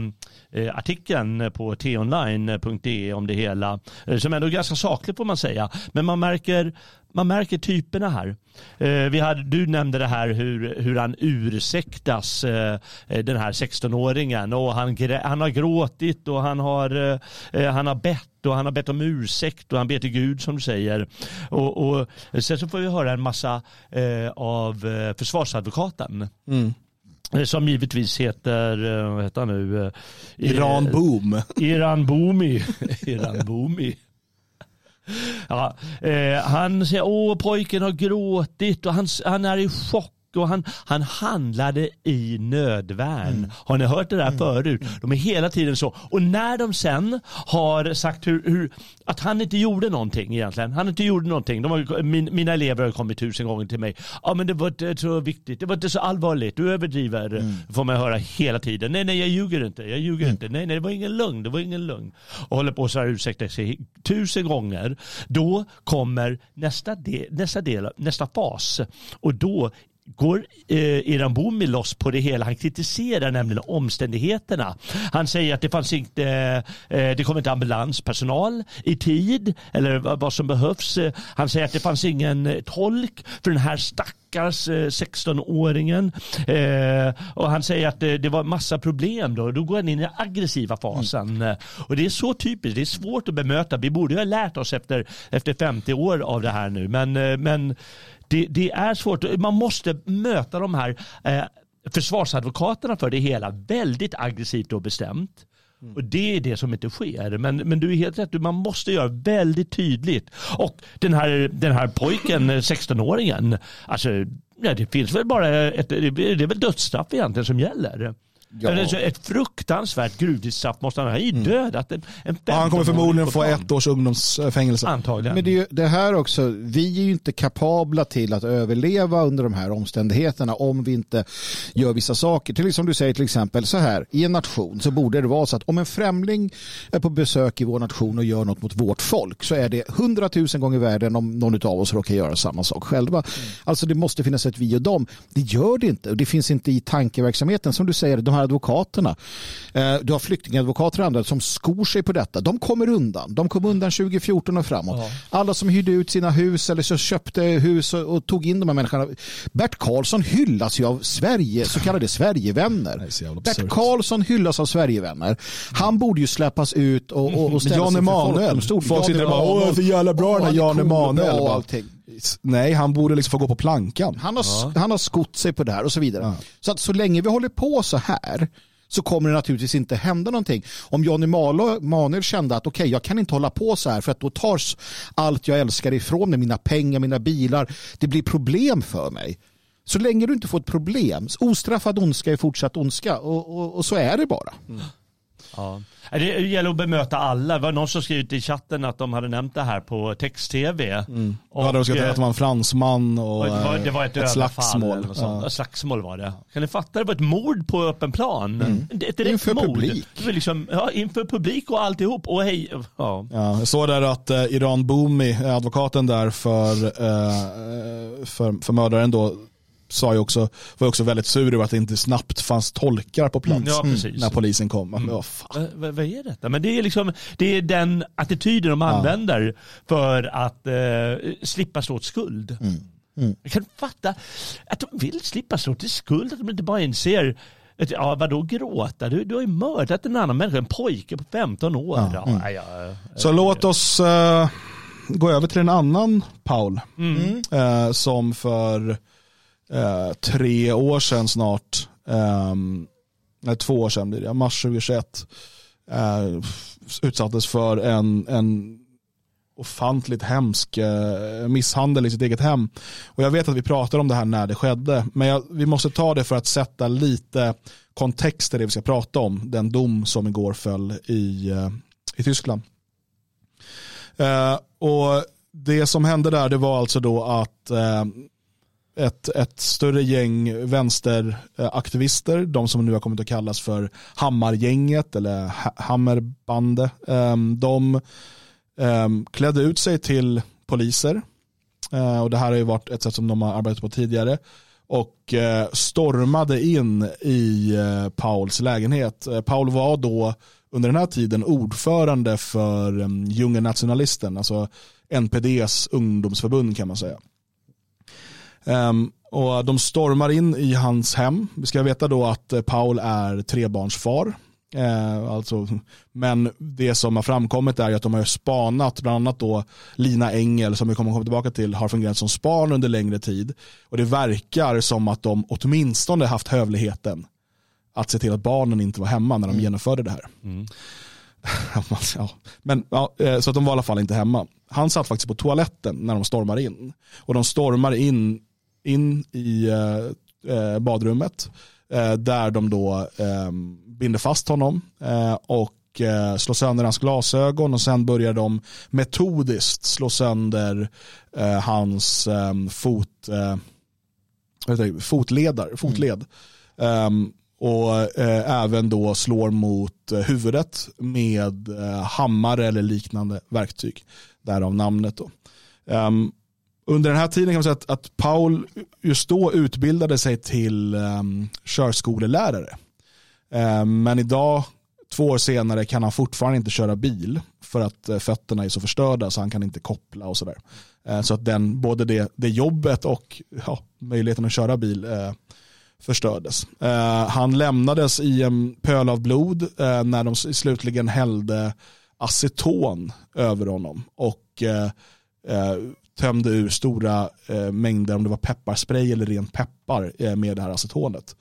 eh, artikeln på tonline.de om det hela. Som ändå är ganska saklig får man säga. Men man märker man märker typerna här. Eh, vi hade, du nämnde det här hur, hur han ursäktas, eh, den här 16-åringen. Och han, han har gråtit och han har, eh, han har bett och han har bett om ursäkt och han ber till Gud som du säger. Och, och sen så får vi höra en massa eh, av försvarsadvokaten. Mm. Som givetvis heter, vad heter han nu? Iran Boom. Iran Boomi. Iran Boomi. Ja, eh, han säger åh pojken har gråtit och han, han är i chock och han, han handlade i nödvärn. Mm. Har ni hört det där mm. förut? De är hela tiden så. Och när de sen har sagt hur, hur, att han inte gjorde någonting egentligen. Han inte gjorde någonting. De har, min, mina elever har kommit tusen gånger till mig. Ja men det var inte så viktigt. Det var inte så allvarligt. Du överdriver. Mm. Får man höra hela tiden. Nej nej jag ljuger inte. Jag ljuger mm. inte. Nej nej det var ingen lögn. Det var ingen lögn. Och håller på så här ursäkta sig tusen gånger. Då kommer nästa del, nästa del, nästa fas. Och då går eh, Iran Bomi loss på det hela. Han kritiserar nämligen omständigheterna. Han säger att det fanns inte, eh, det kom inte ambulanspersonal i tid eller vad som behövs. Han säger att det fanns ingen tolk för den här stackars 16-åringen. Eh, och han säger att det, det var massa problem då. Då går han in i den aggressiva fasen. Mm. Och det är så typiskt. Det är svårt att bemöta. Vi borde ha lärt oss efter, efter 50 år av det här nu. Men, men det, det är svårt. Man måste möta de här eh, försvarsadvokaterna för det hela väldigt aggressivt och bestämt. Och det är det som inte sker. Men, men du är helt rätt, man måste göra väldigt tydligt. Och den här, den här pojken, 16-åringen, alltså, ja, det finns väl bara ett, det är väl dödsstraff egentligen som gäller. Ja. Ett fruktansvärt gruvstraff måste han ha. i mm. dödat en, en ja, Han kommer förmodligen få ett års ungdomsfängelse. Antagligen. Men det, är det här också, vi är ju inte kapabla till att överleva under de här omständigheterna om vi inte gör vissa saker. Till som du säger till exempel så här, i en nation så borde det vara så att om en främling är på besök i vår nation och gör något mot vårt folk så är det hundratusen gånger värre än om någon av oss råkar göra samma sak själva. Mm. Alltså det måste finnas ett vi och dem. Det gör det inte och det finns inte i tankeverksamheten. Som du säger, de här advokaterna. Eh, du har flyktingadvokater och andra som skor sig på detta. De kommer undan. De kom undan 2014 och framåt. Ja. Alla som hyrde ut sina hus eller så köpte hus och, tog in de här människorna. Bert Karlsson hyllas ju av Sverige, så kallade Sverigevänner. Bert Karlsson hyllas av Sverigevänner. Han borde ju släppas ut och, och, och ställa Jan Emanuel. Folk sitter och bara, åh, så jävla bra den här Jan Emanuel. Nej, han borde liksom få gå på plankan. Han har, ja. han har skott sig på det här och så vidare. Ja. Så att så länge vi håller på så här så kommer det naturligtvis inte hända någonting. Om Johnny Manuel kände att okej, okay, jag kan inte hålla på så här för att då tas allt jag älskar ifrån mig, mina pengar, mina bilar. Det blir problem för mig. Så länge du inte får ett problem, ostraffad ondska är fortsatt ondska och, och, och så är det bara. Mm. Ja. Det gäller att bemöta alla. Det var någon som skrivit i chatten att de hade nämnt det här på text-tv. Mm. Och, ja, de ska att det var en fransman och, och det, var, det var ett, ett slagsmål. Ja. Slagsmål var det. Kan ni fatta? Det var ett mord på öppen plan. Mm. Ett inför mord. publik. Liksom, ja, inför publik och alltihop. Och hej. Ja. Ja, jag såg där att eh, Iran Boomi, advokaten där för, eh, för, för mördaren då, sa ju också, var också väldigt sur över att det inte snabbt fanns tolkar på plats Ja, när polisen kom. Men vad. Vad, är detta? Men det är, liksom, det är den attityden de använder för att eh, slippa stå till skuld. Jag kan fatta att de vill slippa stå till skuld, att de inte bara inser att, Ja, vadå gråta? Du, du har ju mördat en annan människa, en pojke på 15 år. Ja. Ja, ja, Så låt oss eh, gå över till en annan Paul. Eh, som för eh, tre år sedan snart, eh, nej, två år sedan blir det, mars 2021, eh, utsattes för en, en ofantligt hemsk eh, misshandel i sitt eget hem. Och jag vet att vi pratar om det här när det skedde, men jag, vi måste ta det för att sätta lite kontext i det vi ska prata om, den dom som igår föll i, eh, i Tyskland. Eh, och det som hände där det var alltså då att eh, ett, ett större gäng vänsteraktivister, de som nu har kommit att kallas för Hammargänget eller Hammerbande, ehm, de ehm, klädde ut sig till poliser. Eh, och det här har ju varit ett sätt som de har arbetat på tidigare. Och eh, stormade in i eh, Pauls lägenhet. Paul var då under den här tiden ordförande för ehm, Junge Nationalisten, alltså NPDs ungdomsförbund kan man säga. Ehm, och de stormar in i hans hem. Vi ska veta då att eh, Paul är trebarnsfar. Eh, alltså, men det som har framkommit är att de har spanat, bland annat då Lina Engel som vi kommer att komma tillbaka till har fungerat som span under längre tid. Och det verkar som att de åtminstone haft hövligheten att se till att barnen inte var hemma när de genomförde det här. ja. Men, ja, eh, så att de var i alla fall inte hemma. Han satt faktiskt på toaletten när de stormar in. Och de stormar in, in i eh, eh, badrummet eh, där de då eh, binder fast honom och slår sönder hans glasögon och sen börjar de metodiskt slå sönder hans eh, fot, eh, fotledar, fotled. Ehm, och även då slår mot huvudet med hammare eller liknande verktyg. Därav namnet. Då. Under den här tiden kan man säga att, att Paul just då utbildade sig till um, körskolelärare. Um, men idag, två år senare, kan han fortfarande inte köra bil för att uh, fötterna är så förstörda så han kan inte koppla och sådär. Uh, så att den, både det, det jobbet och ja, möjligheten att köra bil uh, förstördes. Han lämnades i en pöl av blod när de slutligen hällde aceton över honom och tömde ur stora eh, mängder, om det var pepparspray eller ren peppar eh, med det här acetonet.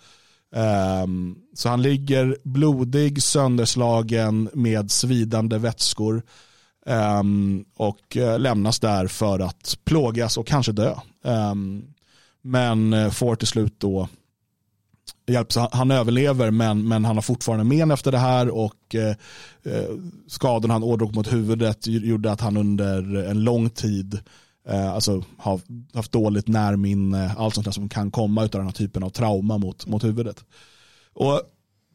Um, ehm, så han ligger blodig, sönderslagen med svidande vätskor um, och uh, lämnas där för att plågas och kanske dö. Um, men eh, får till slut då hjälp. Så han, han överlever men, men han har fortfarande men efter det här och eh, eh, skadorna han ådrog mot huvudet gjorde att han under en lång tid Eh, alltså, har haft dåligt närminne, allt sånt där som kan komma av den här typen av trauma mot, mot huvudet. Och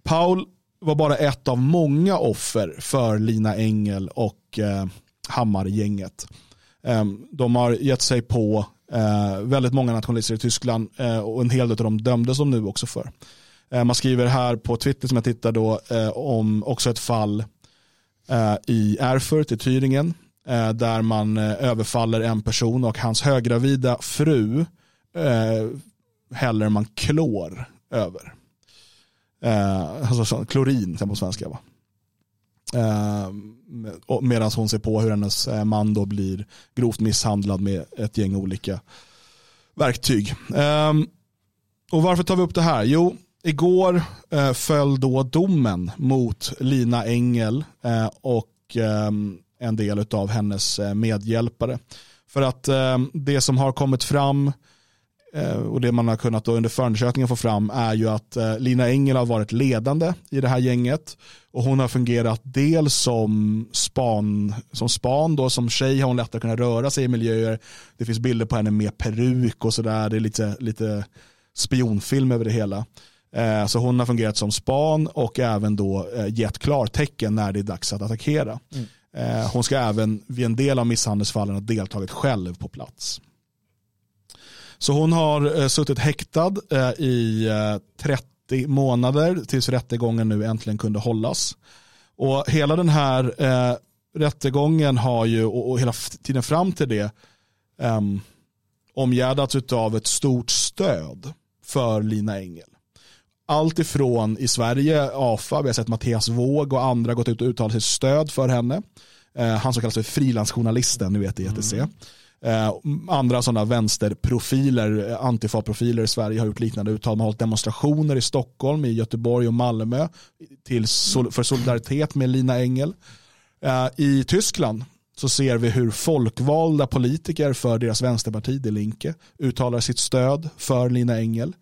Paul var bara ett av många offer för Lina Engel och eh, Hammargänget. Eh, de har gett sig på eh, väldigt många nationalister i Tyskland eh, och en hel del av dem dömdes de nu också för. Eh, man skriver här på Twitter som jag tittar då eh, om också ett fall eh, i Erfurt i Thüringen Eh, där man eh, överfaller en person och hans höggravida fru eh, häller man klor över. Alltså klorin på svenska va. Medan hon ser på hur hennes man då blir grovt misshandlad med ett gäng olika verktyg. Och varför tar vi upp det här? Jo, igår föll då domen mot Lina Engel och ehm, en del av hennes eh, medhjälpare. För att eh, det som har kommit fram eh, och det man har kunnat då under förundersökningen få fram är ju att Lina Engel har varit ledande i det här gänget och hon har fungerat dels som span, som span då, som tjej har hon lättare kunnat röra sig i miljöer. Det finns bilder på henne med peruk och sådär, det är lite, lite spionfilm över det hela. Så hon har fungerat som span och även då gett klartecken när det är dags att attackera. Mm. Eh, hon ska även vid en del av misshandelsfallen ha deltagit själv på plats. Så hon har eh, suttit häktad eh, i 30 månader tills rättegången nu äntligen kunde hållas. Och hela den här eh, rättegången har ju, och, hela tiden fram till det, ehm, omgärdats av ett stort stöd för Lina Engel. Allt ifrån i Sverige, AFA, vi har sett Mattias Våg och andra gått ut och uttalat sitt stöd för henne. Eh, han som kallas för frilansjournalisten, nu vet i ETC. Mm. Eh, andra sådana vänsterprofiler, eh, antifa-profiler i Sverige har gjort liknande uttal. Man har hållit demonstrationer i Stockholm, i Göteborg och Malmö till, för solidaritet med Lina Engel. Eh, I Tyskland så ser vi hur folkvalda politiker för deras vänsterparti, De Linke, uttalar sitt stöd för Lina Engel.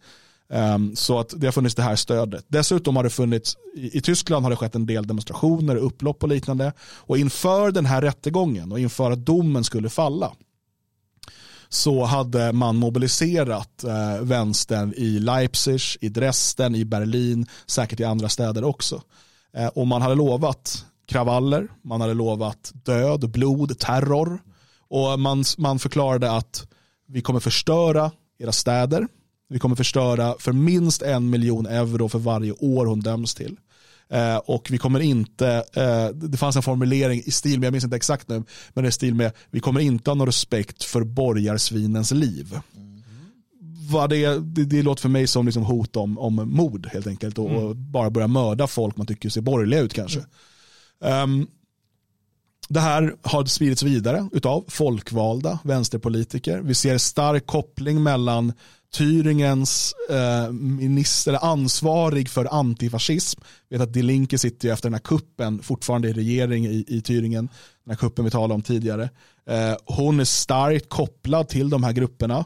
Um, så att det har funnits det här stödet. Dessutom har det funnits, i, i, Tyskland har det skett en del demonstrationer, upplopp och liknande. Och inför den här rättegången och inför att domen skulle falla så hade man mobiliserat eh, vänstern i Leipzig, i Dresden, i Berlin, säkert i andra städer också. Eh, och man hade lovat kravaller, man hade lovat död, blod, terror. Och man, man förklarade att vi kommer förstöra era städer, vi kommer förstöra för minst en miljon euro för varje år hon döms till. Eh, och vi kommer inte, eh, det fanns en formulering i stil med, jag minns inte exakt nu, men det är stil med, vi kommer inte ha någon respekt för borgarsvinens liv. Mm. Vad det, det, det låter för mig som liksom hot om, om mord helt enkelt och, mm. och bara börja mörda folk man tycker ser borgerliga ut kanske. Um, det här har spridits vidare av folkvalda vänsterpolitiker. Vi ser stark koppling mellan Thüringens eh, minister, ansvarig för antifascism. vet att Die Linke sitter ju efter den här kuppen fortfarande i regering i, i Thüringen. Den här kuppen vi talade om tidigare. Eh, hon är starkt kopplad till de här grupperna.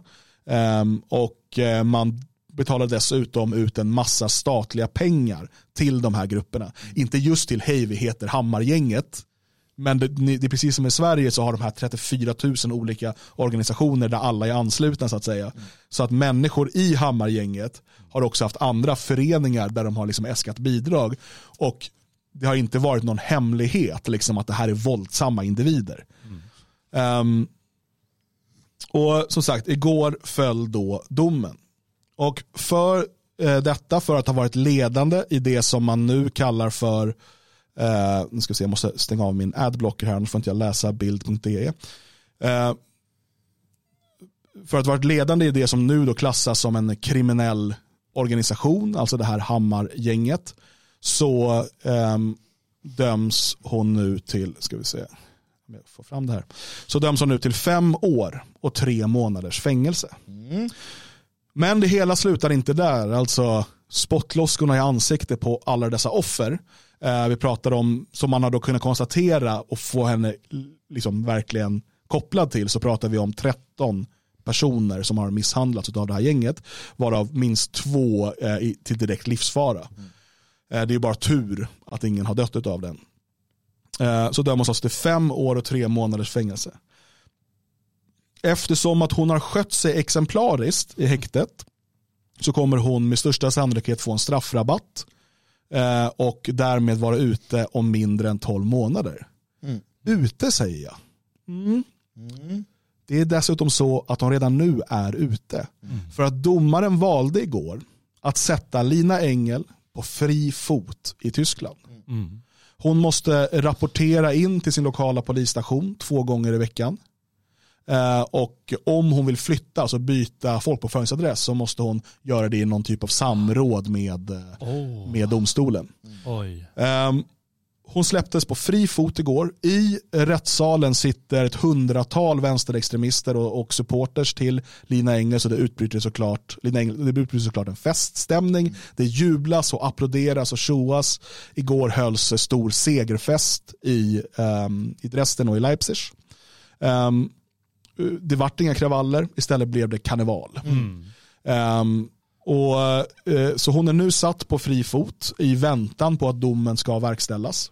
Eh, och eh, man betalar dessutom ut en massa statliga pengar till de här grupperna. Inte just till Hej vi heter Hammargänget men det, det, är precis som i Sverige så har de här 34 000 olika organisationer där alla är anslutna så att säga. Mm. Så att människor i Hammargänget har också haft andra föreningar där de har liksom äskat bidrag. Och det har inte varit någon hemlighet liksom, att det här är våldsamma individer. Mm. Um, och som sagt, igår föll då domen. Och för eh, detta, för att ha varit ledande i det som man nu kallar för Uh, nu ska vi se, jag måste stänga av min adblocker här, annars får inte jag läsa bild.de. Uh, eh, för att varit ledande i det som nu då klassas som en kriminell organisation, alltså det här Hammargänget, så um, döms hon nu till, ska vi se, om jag får fram det här, så döms hon nu till fem år och tre månaders fängelse. Mm. Men det hela slutar inte där, alltså spottloskorna i ansiktet på alla dessa offer vi pratar om, som man har då kunnat konstatera och få henne liksom verkligen kopplad till, så pratar vi om 13 personer som har misshandlats av det här gänget, varav minst två eh, till direkt livsfara. Mm. Eh, det är bara tur att ingen har dött av den. Eh, så döms alltså till fem år och tre månaders fängelse. Eftersom att hon har skött sig exemplariskt i häktet så kommer hon med största sannolikhet få en straffrabatt Eh, och därmed vara ute om mindre än 12 månader. Mm. Ute säger jag. Mm. Mm. Det är dessutom så att de redan nu är ute. Mm. För att domaren valde igår att sätta Lina Engel på fri fot i Tyskland. Mm. Hon måste rapportera in till sin lokala polisstation två gånger i veckan. Eh, och om hon vill flytta, alltså byta folkbokföringsadress, så måste hon göra det i någon typ av samråd med, oh. med domstolen. Mm. Hon släpptes på fri fot igår. I rättssalen sitter ett hundratal vänsterextremister och, och supporters till Lina Engel så det utbryter såklart, Lina Engel, det utbryter såklart en feststämning. Det jublas och applåderas och tjoas. Igår hölls stor segerfest i, um, i Dresden och i Leipzig. Um, det vart inga kravaller, istället blev det karneval. Mm. Um, och, uh, så hon är nu satt på fri fot i väntan på att domen ska verkställas.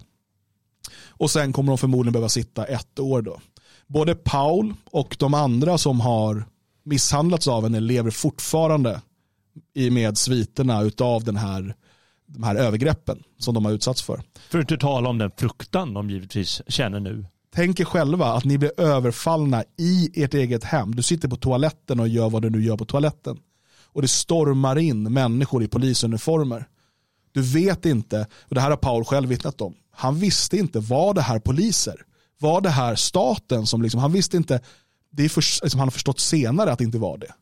Och sen kommer hon förmodligen behöva sitta ett år då. Både Paul och de andra som har misshandlats av henne lever fortfarande i med sviterna av den här, de här övergreppen som de har utsatts för. För att inte tala om den fruktan de givetvis känner nu. Tänk er själva att ni blir överfallna i ert eget hem. Du sitter på toaletten och gör vad du nu gör på toaletten. Och det stormar in människor i polisuniformer. Du vet inte, och det här har Paul själv vittnat om, han visste inte, var det här poliser? Var det här staten som liksom, han visste inte, det är för, liksom, han har förstått senare att det inte var det.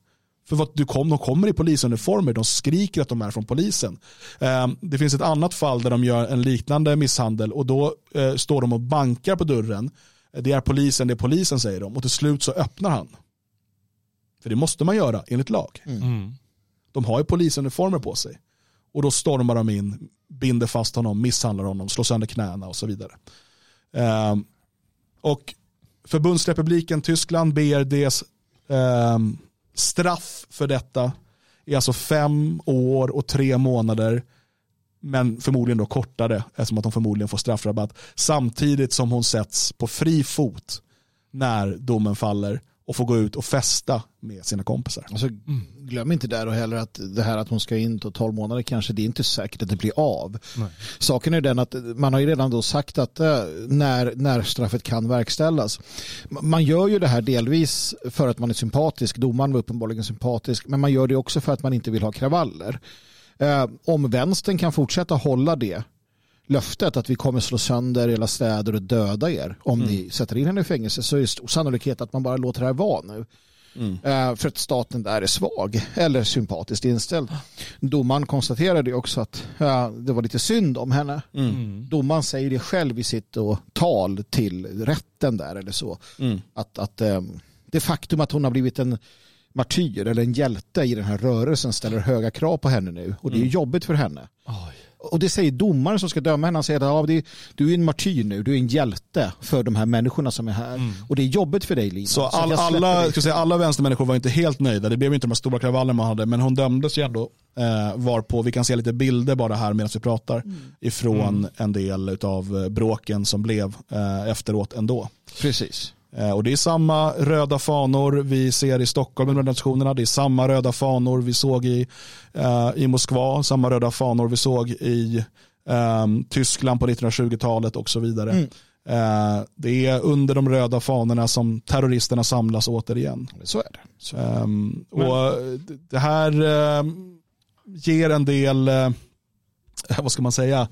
För vad du kom, de kommer i polisuniformer, de skriker att de är från polisen. Eh, det finns ett annat fall där de gör en liknande misshandel och då eh, står de och bankar på dörren. Det är polisen, det är polisen säger de och till slut så öppnar han. För det måste man göra enligt lag. Mm. De har ju polisuniformer på sig. Och då stormar de in, binder fast honom, misshandlar honom, slår sönder knäna och så vidare. Eh, och förbundsrepubliken Tyskland, BRDs eh, straff för detta är alltså fem år och tre månader men förmodligen då kortare eftersom att de förmodligen får straffrabatt samtidigt som hon sätts på fri fot när domen faller och får gå ut och festa med sina kompisar. Alltså, glöm inte där och heller att det här att hon ska in på 12 månader kanske det är inte säkert att det blir av. Nej. Saken är den att man har ju redan då sagt att eh, när, när straffet kan verkställas. Man gör ju det här delvis för att man är sympatisk. Domaren var uppenbarligen sympatisk. Men man gör det också för att man inte vill ha kravaller. Eh, om vänstern kan fortsätta hålla det löftet att vi kommer slå sönder hela städer och döda er om ni sätter in henne i fängelse så är det stor sannolikhet att man bara låter det här vara nu. Eh, för att staten där är svag eller sympatiskt inställd. Domaren konstaterade också att ja, det var lite synd om henne. Mm. Domaren säger det själv i sitt då, tal till rätten där eller så. Att, att eh, det faktum att hon har blivit en martyr eller en hjälte i den här rörelsen ställer höga krav på henne nu och det är jobbigt för henne. Oj. Och det säger domaren som ska döma henne. Han säger att det, du är en martyr nu, du är en hjälte för de här människorna som är här. Och det är jobbigt för dig Lina. Så all, släpper alla, ska säga, alla vänstermänniskor var inte helt nöjda. Det blev inte de här stora kravallerna man hade. Men hon dömdes ju ändå. Eh, varpå vi kan se lite bilder bara här medan vi pratar. Ifrån en del av bråken som blev eh, efteråt ändå. Precis. Eh, och det är samma röda fanor vi ser i Stockholm under nationerna. Det är samma röda fanor vi såg i, eh, i Moskva. Samma röda fanor vi såg i eh, Tyskland på 1920-talet och så vidare. Mm. Eh, det är under de röda fanorna som terroristerna samlas återigen. Så är det. Så. Ehm, och det här ehm, ger en del, vad ska man säga,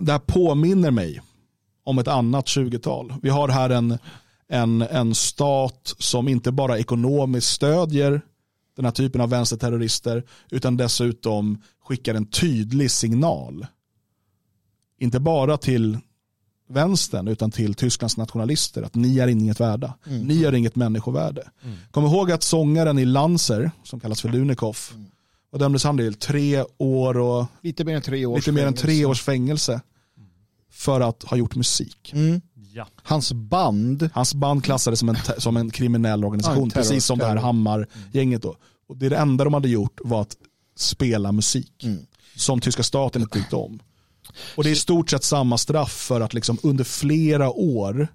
det här påminner mig om ett annat 20-tal. Vi har här en, en, en stat som inte bara ekonomiskt stödjer den här typen av vänsterterrorister utan dessutom skickar en tydlig signal. Inte bara till vänstern utan till Tysklands nationalister att ni är inget värda. Ni är inget människovärde. Kom ihåg att sångaren i Lancer som kallas för Lunekoff och dömdes han till tre år och Lite mer än tre år. lite mer än tre års fängelse för att ha gjort musik. Mm. Ja. Hans band, Hans band klassades som en, som en kriminell organisation, terror- precis som det här terror. Hammar-gänget. Då. Och det, enda de hade gjort var att spela musik Mm. som tyska staten inte tyckte om. Och det är i stort sett samma straff för att liksom under flera år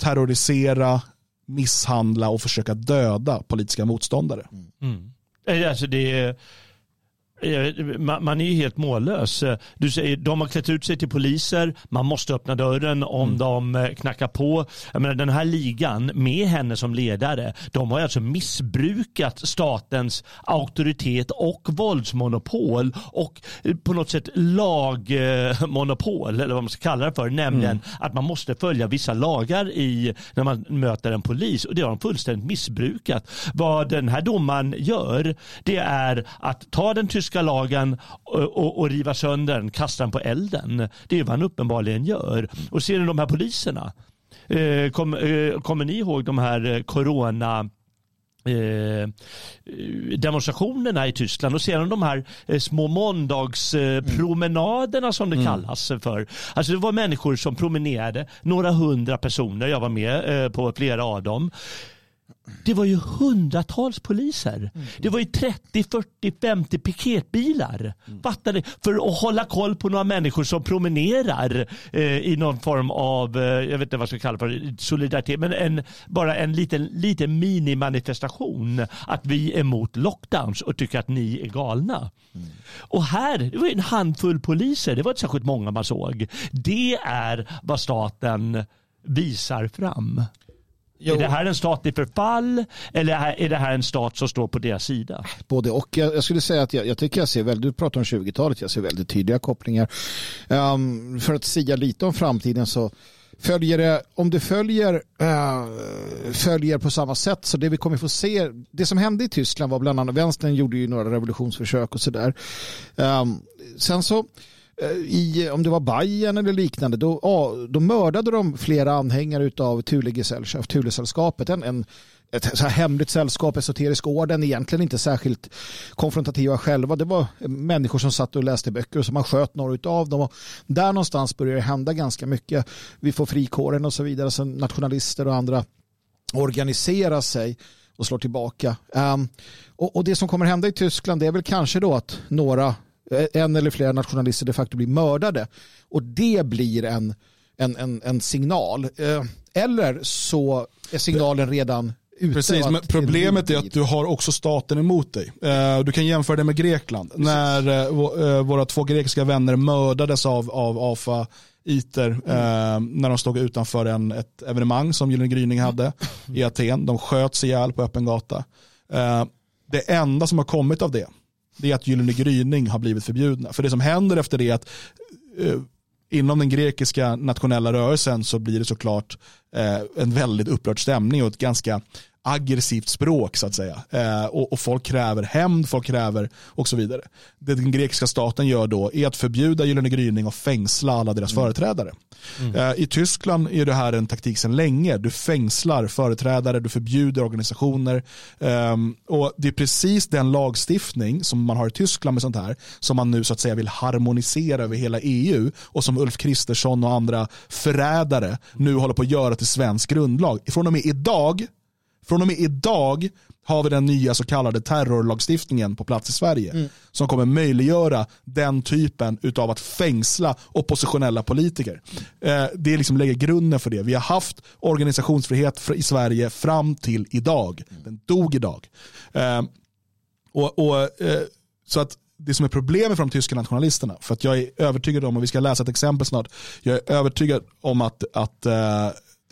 terrorisera, misshandla och försöka döda politiska motståndare. Mm. Eh, Alltså det är, man man är ju helt mållös. Eh, Du säger, de har klätt ut sig till poliser, man måste öppna dörren om de eh, knackar på. Jag menar, den här ligan med henne som ledare, de har alltså missbrukat statens auktoritet och våldsmonopol och eh, på något sätt lagmonopol, eller vad man ska kalla det för, nämligen att man måste följa vissa lagar i när man möter en polis och det har de fullständigt missbrukat. Vad den här domaren gör det är att ta den tyska lagen och, och, och riva sönder den, kasta den på elden. Det är vad han uppenbarligen gör. Och ser ni de här poliserna? Eh, kom, eh, kommer ni ihåg de här eh, corona eh, demonstrationerna i Tyskland och sedan de här eh, små måndagspromenaderna som det kallas för. Alltså det var människor som promenerade, några hundra personer, jag var med eh, på flera av dem. Det var ju hundratals poliser. Det var ju 30, 40, 50 piketbilar. Fattar ni? För att hålla koll på några människor som promenerar eh, i någon form av, eh, jag vet inte vad jag ska kalla för, solidaritet, men en, bara en liten, liten minimanifestation att vi är emot lockdowns och tycker att ni är galna. Och här, det var en handfull poliser, det var inte särskilt många man såg. Det är vad staten visar fram. Jo. Är det här en stat i förfall eller är det här en stat som står på deras sida? Både och. Jag, jag skulle säga att jag, jag tycker jag ser väldigt, du pratar om 20-talet, jag ser väldigt tydliga kopplingar. Um, för att säga lite om framtiden så följer det, om det följer, uh, följer på samma sätt så det vi kommer få se, det som hände i Tyskland var bland annat, vänstern gjorde ju några revolutionsförsök och sådär. Um, sen så Eh, i, om det var Bayern eller liknande, då, ja, då mördade de flera anhängare av Thule-sällskapet. En, en, ett så här hemligt sällskap, esoterisk orden, egentligen inte särskilt konfrontativa själva. Det var människor som satt och läste böcker och som man sköt några av dem. Och där någonstans börjar det hända ganska mycket. Vi får frikåren och så vidare, så nationalister och andra organiserar sig och slår tillbaka. Um, och, och det som kommer hända i Tyskland det är väl kanske då att några en eller flera nationalister de facto blir mördade. Och det blir en, en, en, en signal. Eller så är signalen redan ute. Precis, men problemet är att du har också staten emot dig. Du kan jämföra det med Grekland. Precis. När våra två grekiska vänner mördades av, av AFA ITER mm. när de stod utanför en, ett evenemang som Gyllene gryning hade i Aten. De sköts ihjäl på öppen gata. Det enda som har kommit av det det är att Gyllene gryning har blivit förbjudna. För det som händer efter det är att eh, inom den grekiska nationella rörelsen så blir det såklart eh, en väldigt upprörd stämning och ett ganska aggressivt språk så att säga. Eh, och, och, folk kräver hämnd, folk kräver och så vidare. Det den grekiska staten gör då är att förbjuda Gyllene gryning och fängsla alla deras mm. företrädare. Mm. Eh, I Tyskland är det här en taktik sedan länge. Du fängslar företrädare, du förbjuder organisationer. Eh, och Det är precis den lagstiftning som man har i Tyskland med sånt här som man nu så att säga vill harmonisera över hela EU och som Ulf Kristersson och andra förrädare nu håller på att göra till svensk grundlag. Från och med idag från och med idag har vi den nya så kallade terrorlagstiftningen på plats i Sverige. Mm. Som kommer möjliggöra den typen av att fängsla oppositionella politiker. Eh, det liksom lägger grunden för det. Vi har haft organisationsfrihet i Sverige fram till idag. Den dog idag. Eh, och, och eh, så att det som är problemet för de tyska nationalisterna, för att jag är övertygad om, och vi ska läsa ett exempel snart, jag är övertygad om att, att uh,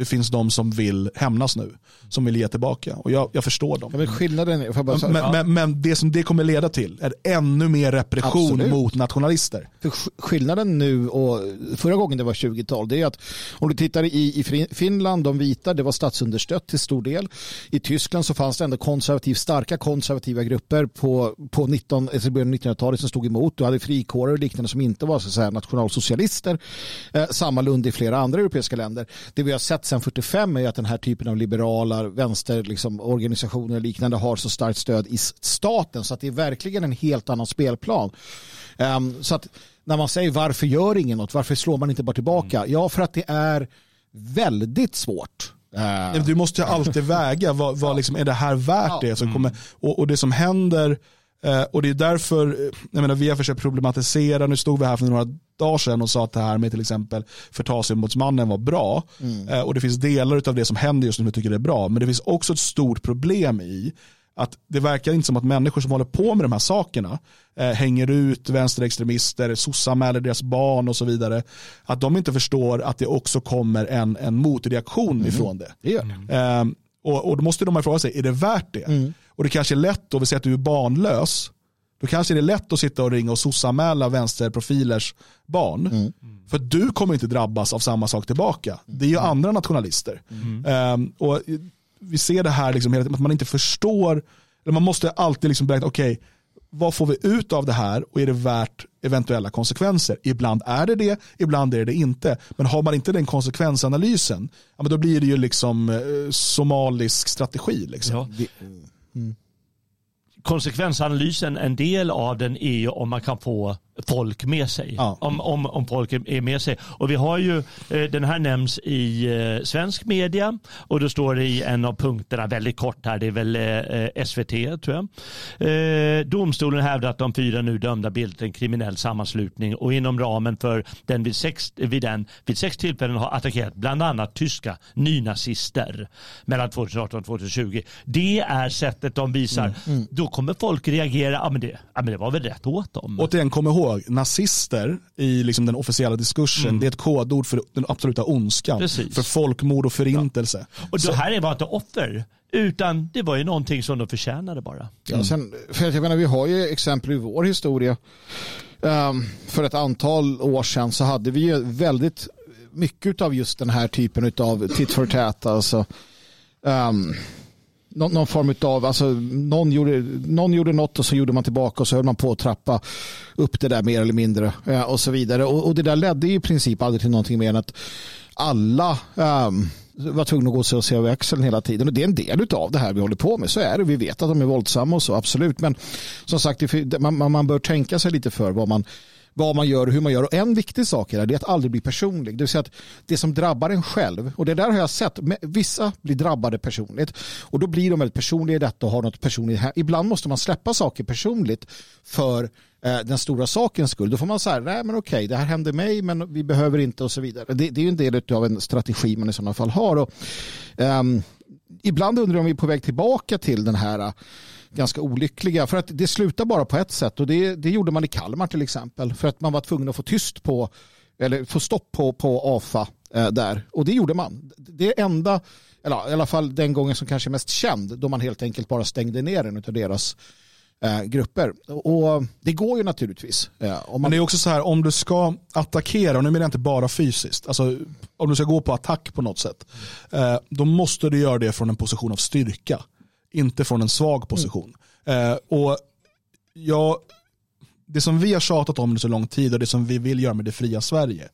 det finns de som vill hämnas nu, som vill ge tillbaka. Och jag, jag förstår dem. Ja, men, skillnaden är, bara, men, ja. men, men, det som det kommer leda till är ännu mer repression Absolut. mot nationalister. För skillnaden nu och förra gången det var 20-tal, det är att om du tittar i, i Finland, de vita, det var statsunderstött till stor del. I Tyskland så fanns det ändå konservativ, starka konservativa grupper på, på 19, 1900-talet alltså som stod emot. Du hade frikårer och liknande som inte var så att säga, nationalsocialister. Eh, samma lund i flera andra europeiska länder. Det vi har sett sedan 45 är att den här typen av liberala vänsterorganisationer liksom, och liknande har så starkt stöd i staten så att det är verkligen en helt annan spelplan. Um, så att när man säger varför gör ingen något, varför slår man inte bara tillbaka? Mm. Ja, för att det är väldigt svårt. Uh, du måste ju alltid väga, vad, vad liksom, är det här värt ja. det? Som kommer, och, och det som händer Eh, och det är därför, eh, jag menar, vi har försökt problematisera, nu stod vi här för några dagar sedan och sa att det här med till exempel förtalsombudsmannen var bra. Mm. Eh, och det finns delar av det som händer just nu som jag tycker är bra. Men det finns också ett stort problem i att det verkar inte som att människor som håller på med de här sakerna eh, hänger ut vänsterextremister, sossanmäler deras barn och så vidare. Att de inte förstår att det också kommer en, en motreaktion mm. ifrån det. Mm. Eh, och, och då måste de fråga sig, är det värt det? Mm. Och det kanske är lätt, då vi säger att du är barnlös, då kanske det är lätt att sitta och ringa och sossanmäla vänsterprofilers barn. Mm. För du kommer inte drabbas av samma sak tillbaka. Det är ju mm. andra nationalister. Um, och vi ser det här liksom, att man inte förstår, eller man måste alltid liksom beräkna, okej, okay, vad får vi ut av det här och är det värt eventuella konsekvenser? Ibland är det det, ibland är det inte. Men har man inte den konsekvensanalysen, ja, men då blir det ju liksom eh, somalisk strategi. Liksom. Ja. Mm. Konsekvensanalysen, en del av den är ju om man kan få folk med sig. Ja. Om, om, om folk är med sig. Och vi har ju, eh, den här nämns i eh, svensk media och då står det i en av punkterna väldigt kort här, det är väl eh, SVT tror jag. Domstolen hävdar att de fyra nu dömda bildat en kriminell sammanslutning och inom ramen för den vid sex, vid den vid sex tillfällen har attackerat bland annat tyska nynazister mellan 2018 och 2020. Det är sättet de visar. Då kommer folk reagera, ja men, det, ja men det var väl rätt åt dem. Återigen, kom ihåg, nazister i liksom den officiella diskursen, det är ett kodord för den absoluta ondskan. Precis. För folkmord och förintelse. Och det här var inte offer, utan det var ju någonting som de förtjänade bara. Ja, sen, för att jag menar, vi har ju exempel i vår historia. Ehm, för ett antal år sedan så hade vi ju väldigt mycket av just den här typen av tit for tat. Alltså, um, någon, någon form av, alltså, någon, gjorde, någon gjorde något och så gjorde man tillbaka och så höll man på att trappa upp det där mer eller mindre eh, och så vidare. Och, och det där ledde i princip aldrig till någonting mer än att alla eh, var tvungna att gå och se över växeln hela tiden. Och det är en del av det här vi håller på med. Så är det. Vi vet att de är våldsamma och så, absolut. Men som sagt, man, man bör tänka sig lite för vad man, vad man gör och hur man gör. Och en viktig sak är, det är att aldrig bli personlig. Det vill säga att det som drabbar en själv, och det där har jag sett, vissa blir drabbade personligt och då blir de väldigt personliga i detta och har något personligt här. Ibland måste man släppa saker personligt för eh, den stora sakens skull. Då får man säga, nej men okej, det här hände mig men vi behöver inte och så vidare. Det, det är ju en del av en strategi man i sådana fall har. Och, um, ibland undrar jag om vi är på väg tillbaka till den här ganska olyckliga. För att det slutar bara på ett sätt och det, det gjorde man i Kalmar till exempel. För att man var tvungen att få tyst på eller få stopp på, på AFA eh, där. Och det gjorde man. Det enda, eller i alla fall den gången som kanske är mest känd, då man helt enkelt bara stängde ner en av deras eh, grupper. Och det går ju naturligtvis. Eh, man... Men det är också så här, om du ska attackera, och nu menar jag inte bara fysiskt, alltså om du ska gå på attack på något sätt, eh, då måste du göra det från en position av styrka inte från en svag position. Mm. Eh, och jag, det som vi har tjatat om under så lång tid och det som vi vill göra med det fria Sverige,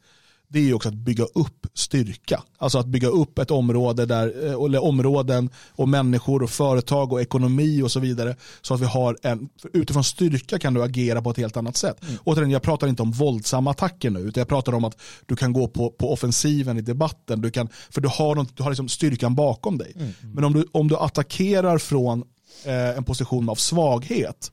det är också att bygga upp styrka. Alltså att bygga upp ett område där, eh, eller områden och människor och företag och ekonomi och så vidare. Så att vi har en, utifrån styrka kan du agera på ett helt annat sätt. Mm. Återigen, jag pratar inte om våldsamma attacker nu, utan jag pratar om att du kan gå på, på offensiven i debatten. Du kan, för du har, något, du har liksom styrkan bakom dig. Mm. Men om du, om du attackerar från eh, en position av svaghet,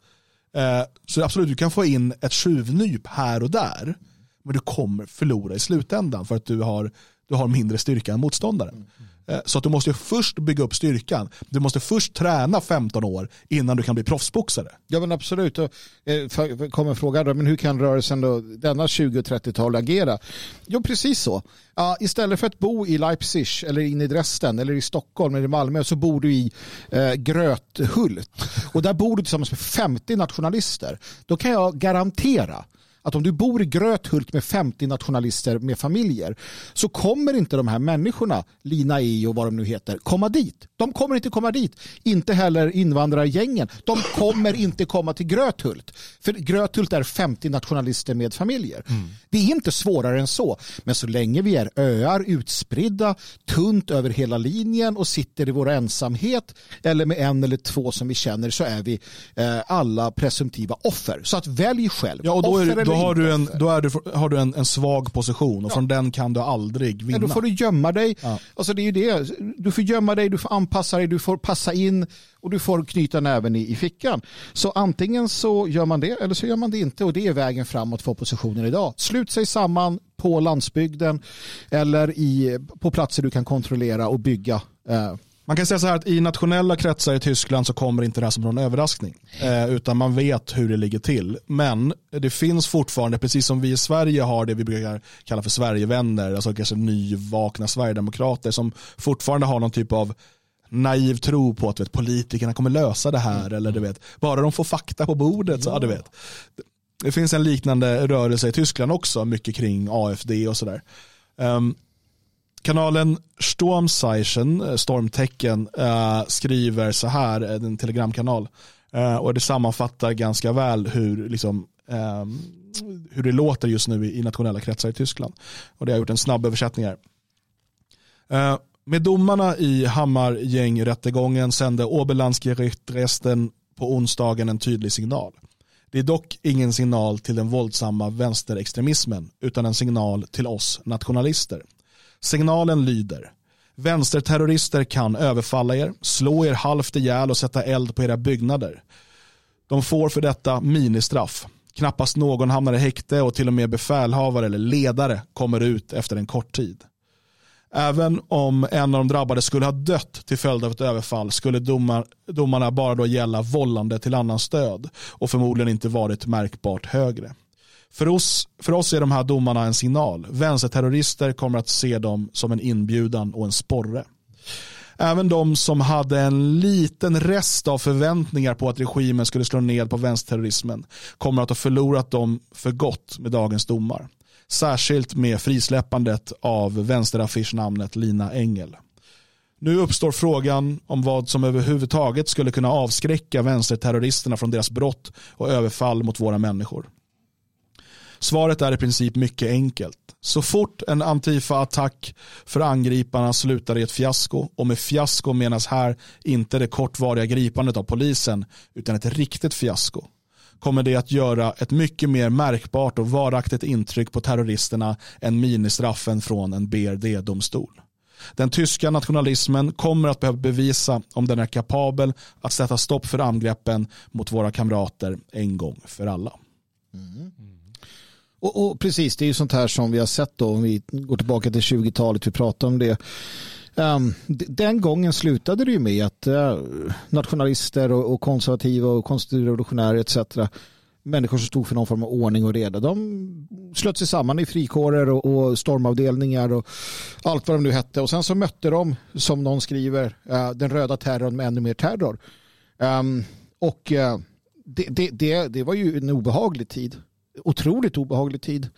eh, så absolut, du kan få in ett tjuvnyp här och där men du kommer förlora i slutändan för att du har, du har mindre styrka än motståndaren. Mm. Så att du måste först bygga upp styrkan. Du måste först träna 15 år innan du kan bli proffsboxare. Ja men absolut. Och, eh, kommer en fråga då, men hur kan rörelsen då, denna 20 och 30-tal agera? Jo precis så. Ja, istället för att bo i Leipzig eller in i Dresden eller i Stockholm eller i Malmö så bor du i eh, Gröthult. Och där bor du tillsammans med 50 nationalister. Då kan jag garantera att om du bor i Gröthult med 50 nationalister med familjer så kommer inte de här människorna, Lina E och vad de nu heter, komma dit. De kommer inte komma dit. Inte heller invandrargängen. De kommer inte komma till Gröthult. För Gröthult är 50 nationalister med familjer. Mm. Det är inte svårare än så. Men så länge vi är öar utspridda, tunt över hela linjen och sitter i vår ensamhet eller med en eller två som vi känner så är vi eh, alla presumtiva offer. Så att välj själv. Ja, och då är, då har du, en, då är du, har du en, en svag position och ja. från den kan du aldrig vinna. Ja, då får du gömma dig. Ja. Alltså det är ju det. Du får gömma dig, du får anpassa dig, du får passa in och du får knyta näven i, i fickan. Så antingen så gör man det eller så gör man det inte och det är vägen framåt för oppositionen idag. Slut sig samman på landsbygden eller i, på platser du kan kontrollera och bygga eh, man kan säga så här att i nationella kretsar i Tyskland så kommer inte det här som någon överraskning. Eh, utan man vet hur det ligger till. Men det finns fortfarande, precis som vi i Sverige har det vi brukar kalla för Sverigevänner, alltså kanske nyvakna Sverigedemokrater som fortfarande har någon typ av naiv tro på att vet, politikerna kommer lösa det här. Mm. Eller du vet, bara de får fakta på bordet. Så, ja. du vet. Det finns en liknande rörelse i Tyskland också, mycket kring AFD och sådär. Um, Kanalen Stormzeichen, eh, Stormtecken, eh, skriver så här, eh, en telegramkanal, och det sammanfattar ganska väl hur, liksom, ehm, hur det låter just nu i, i nationella kretsar i Tyskland. Och det har gjort en snabb översättning här. Med domarna i Hammargängrättegången sände Oberlandsgericht resten på onsdagen en tydlig signal. Det är dock ingen signal till den våldsamma vänsterextremismen utan en signal till oss nationalister. Signalen lyder Vänsterterrorister kan överfalla er, slå er halvt ihjäl och sätta eld på era byggnader. De får för detta ministraff. Knappast någon hamnar i häkte och till och med befälhavare eller ledare kommer ut efter en kort tid. Även om en av de drabbade skulle ha dött till följd av ett överfall skulle domar, domarna bara då gälla vållande till annans död och förmodligen inte varit märkbart högre. För oss, för oss är de här domarna en signal. Vänsterterrorister kommer att se dem som en inbjudan och en sporre. Även de som hade en liten rest av förväntningar på att regimen skulle slå ned på vänsterterrorismen kommer att ha förlorat dem för gott med dagens domar. Särskilt med frisläppandet av vänsteraffischnamnet Lina Engel. Nu uppstår frågan om vad som överhuvudtaget skulle kunna avskräcka vänsterterroristerna från deras brott och överfall mot våra människor. Svaret är i princip mycket enkelt. Så fort en Antifa-attack för angriparna slutar i ett fiasko och med fiasko menas här inte det kortvariga gripandet av polisen utan ett riktigt fiasko kommer det att göra ett mycket mer märkbart och varaktigt intryck på terroristerna än ministraffen från en BRD-domstol. Den tyska nationalismen kommer att behöva bevisa om den är kapabel att sätta stopp för angreppen mot våra kamrater en gång för alla. Mm. Och, och, precis, det är ju sånt här som vi har sett då, om vi går tillbaka till 20-talet, vi pratar om det. Um, den gången slutade det ju med att uh, nationalister och, och, konservativa och konstitutionärer etc. Människor som stod för någon form av ordning och reda. De slöt sig samman i frikårer och, och stormavdelningar och allt vad de nu hette. Och sen så mötte de, som någon skriver, uh, den röda terrorn med ännu mer terror. Um, och uh, det, det, det, det var ju en obehaglig tid otroligt obehaglig tid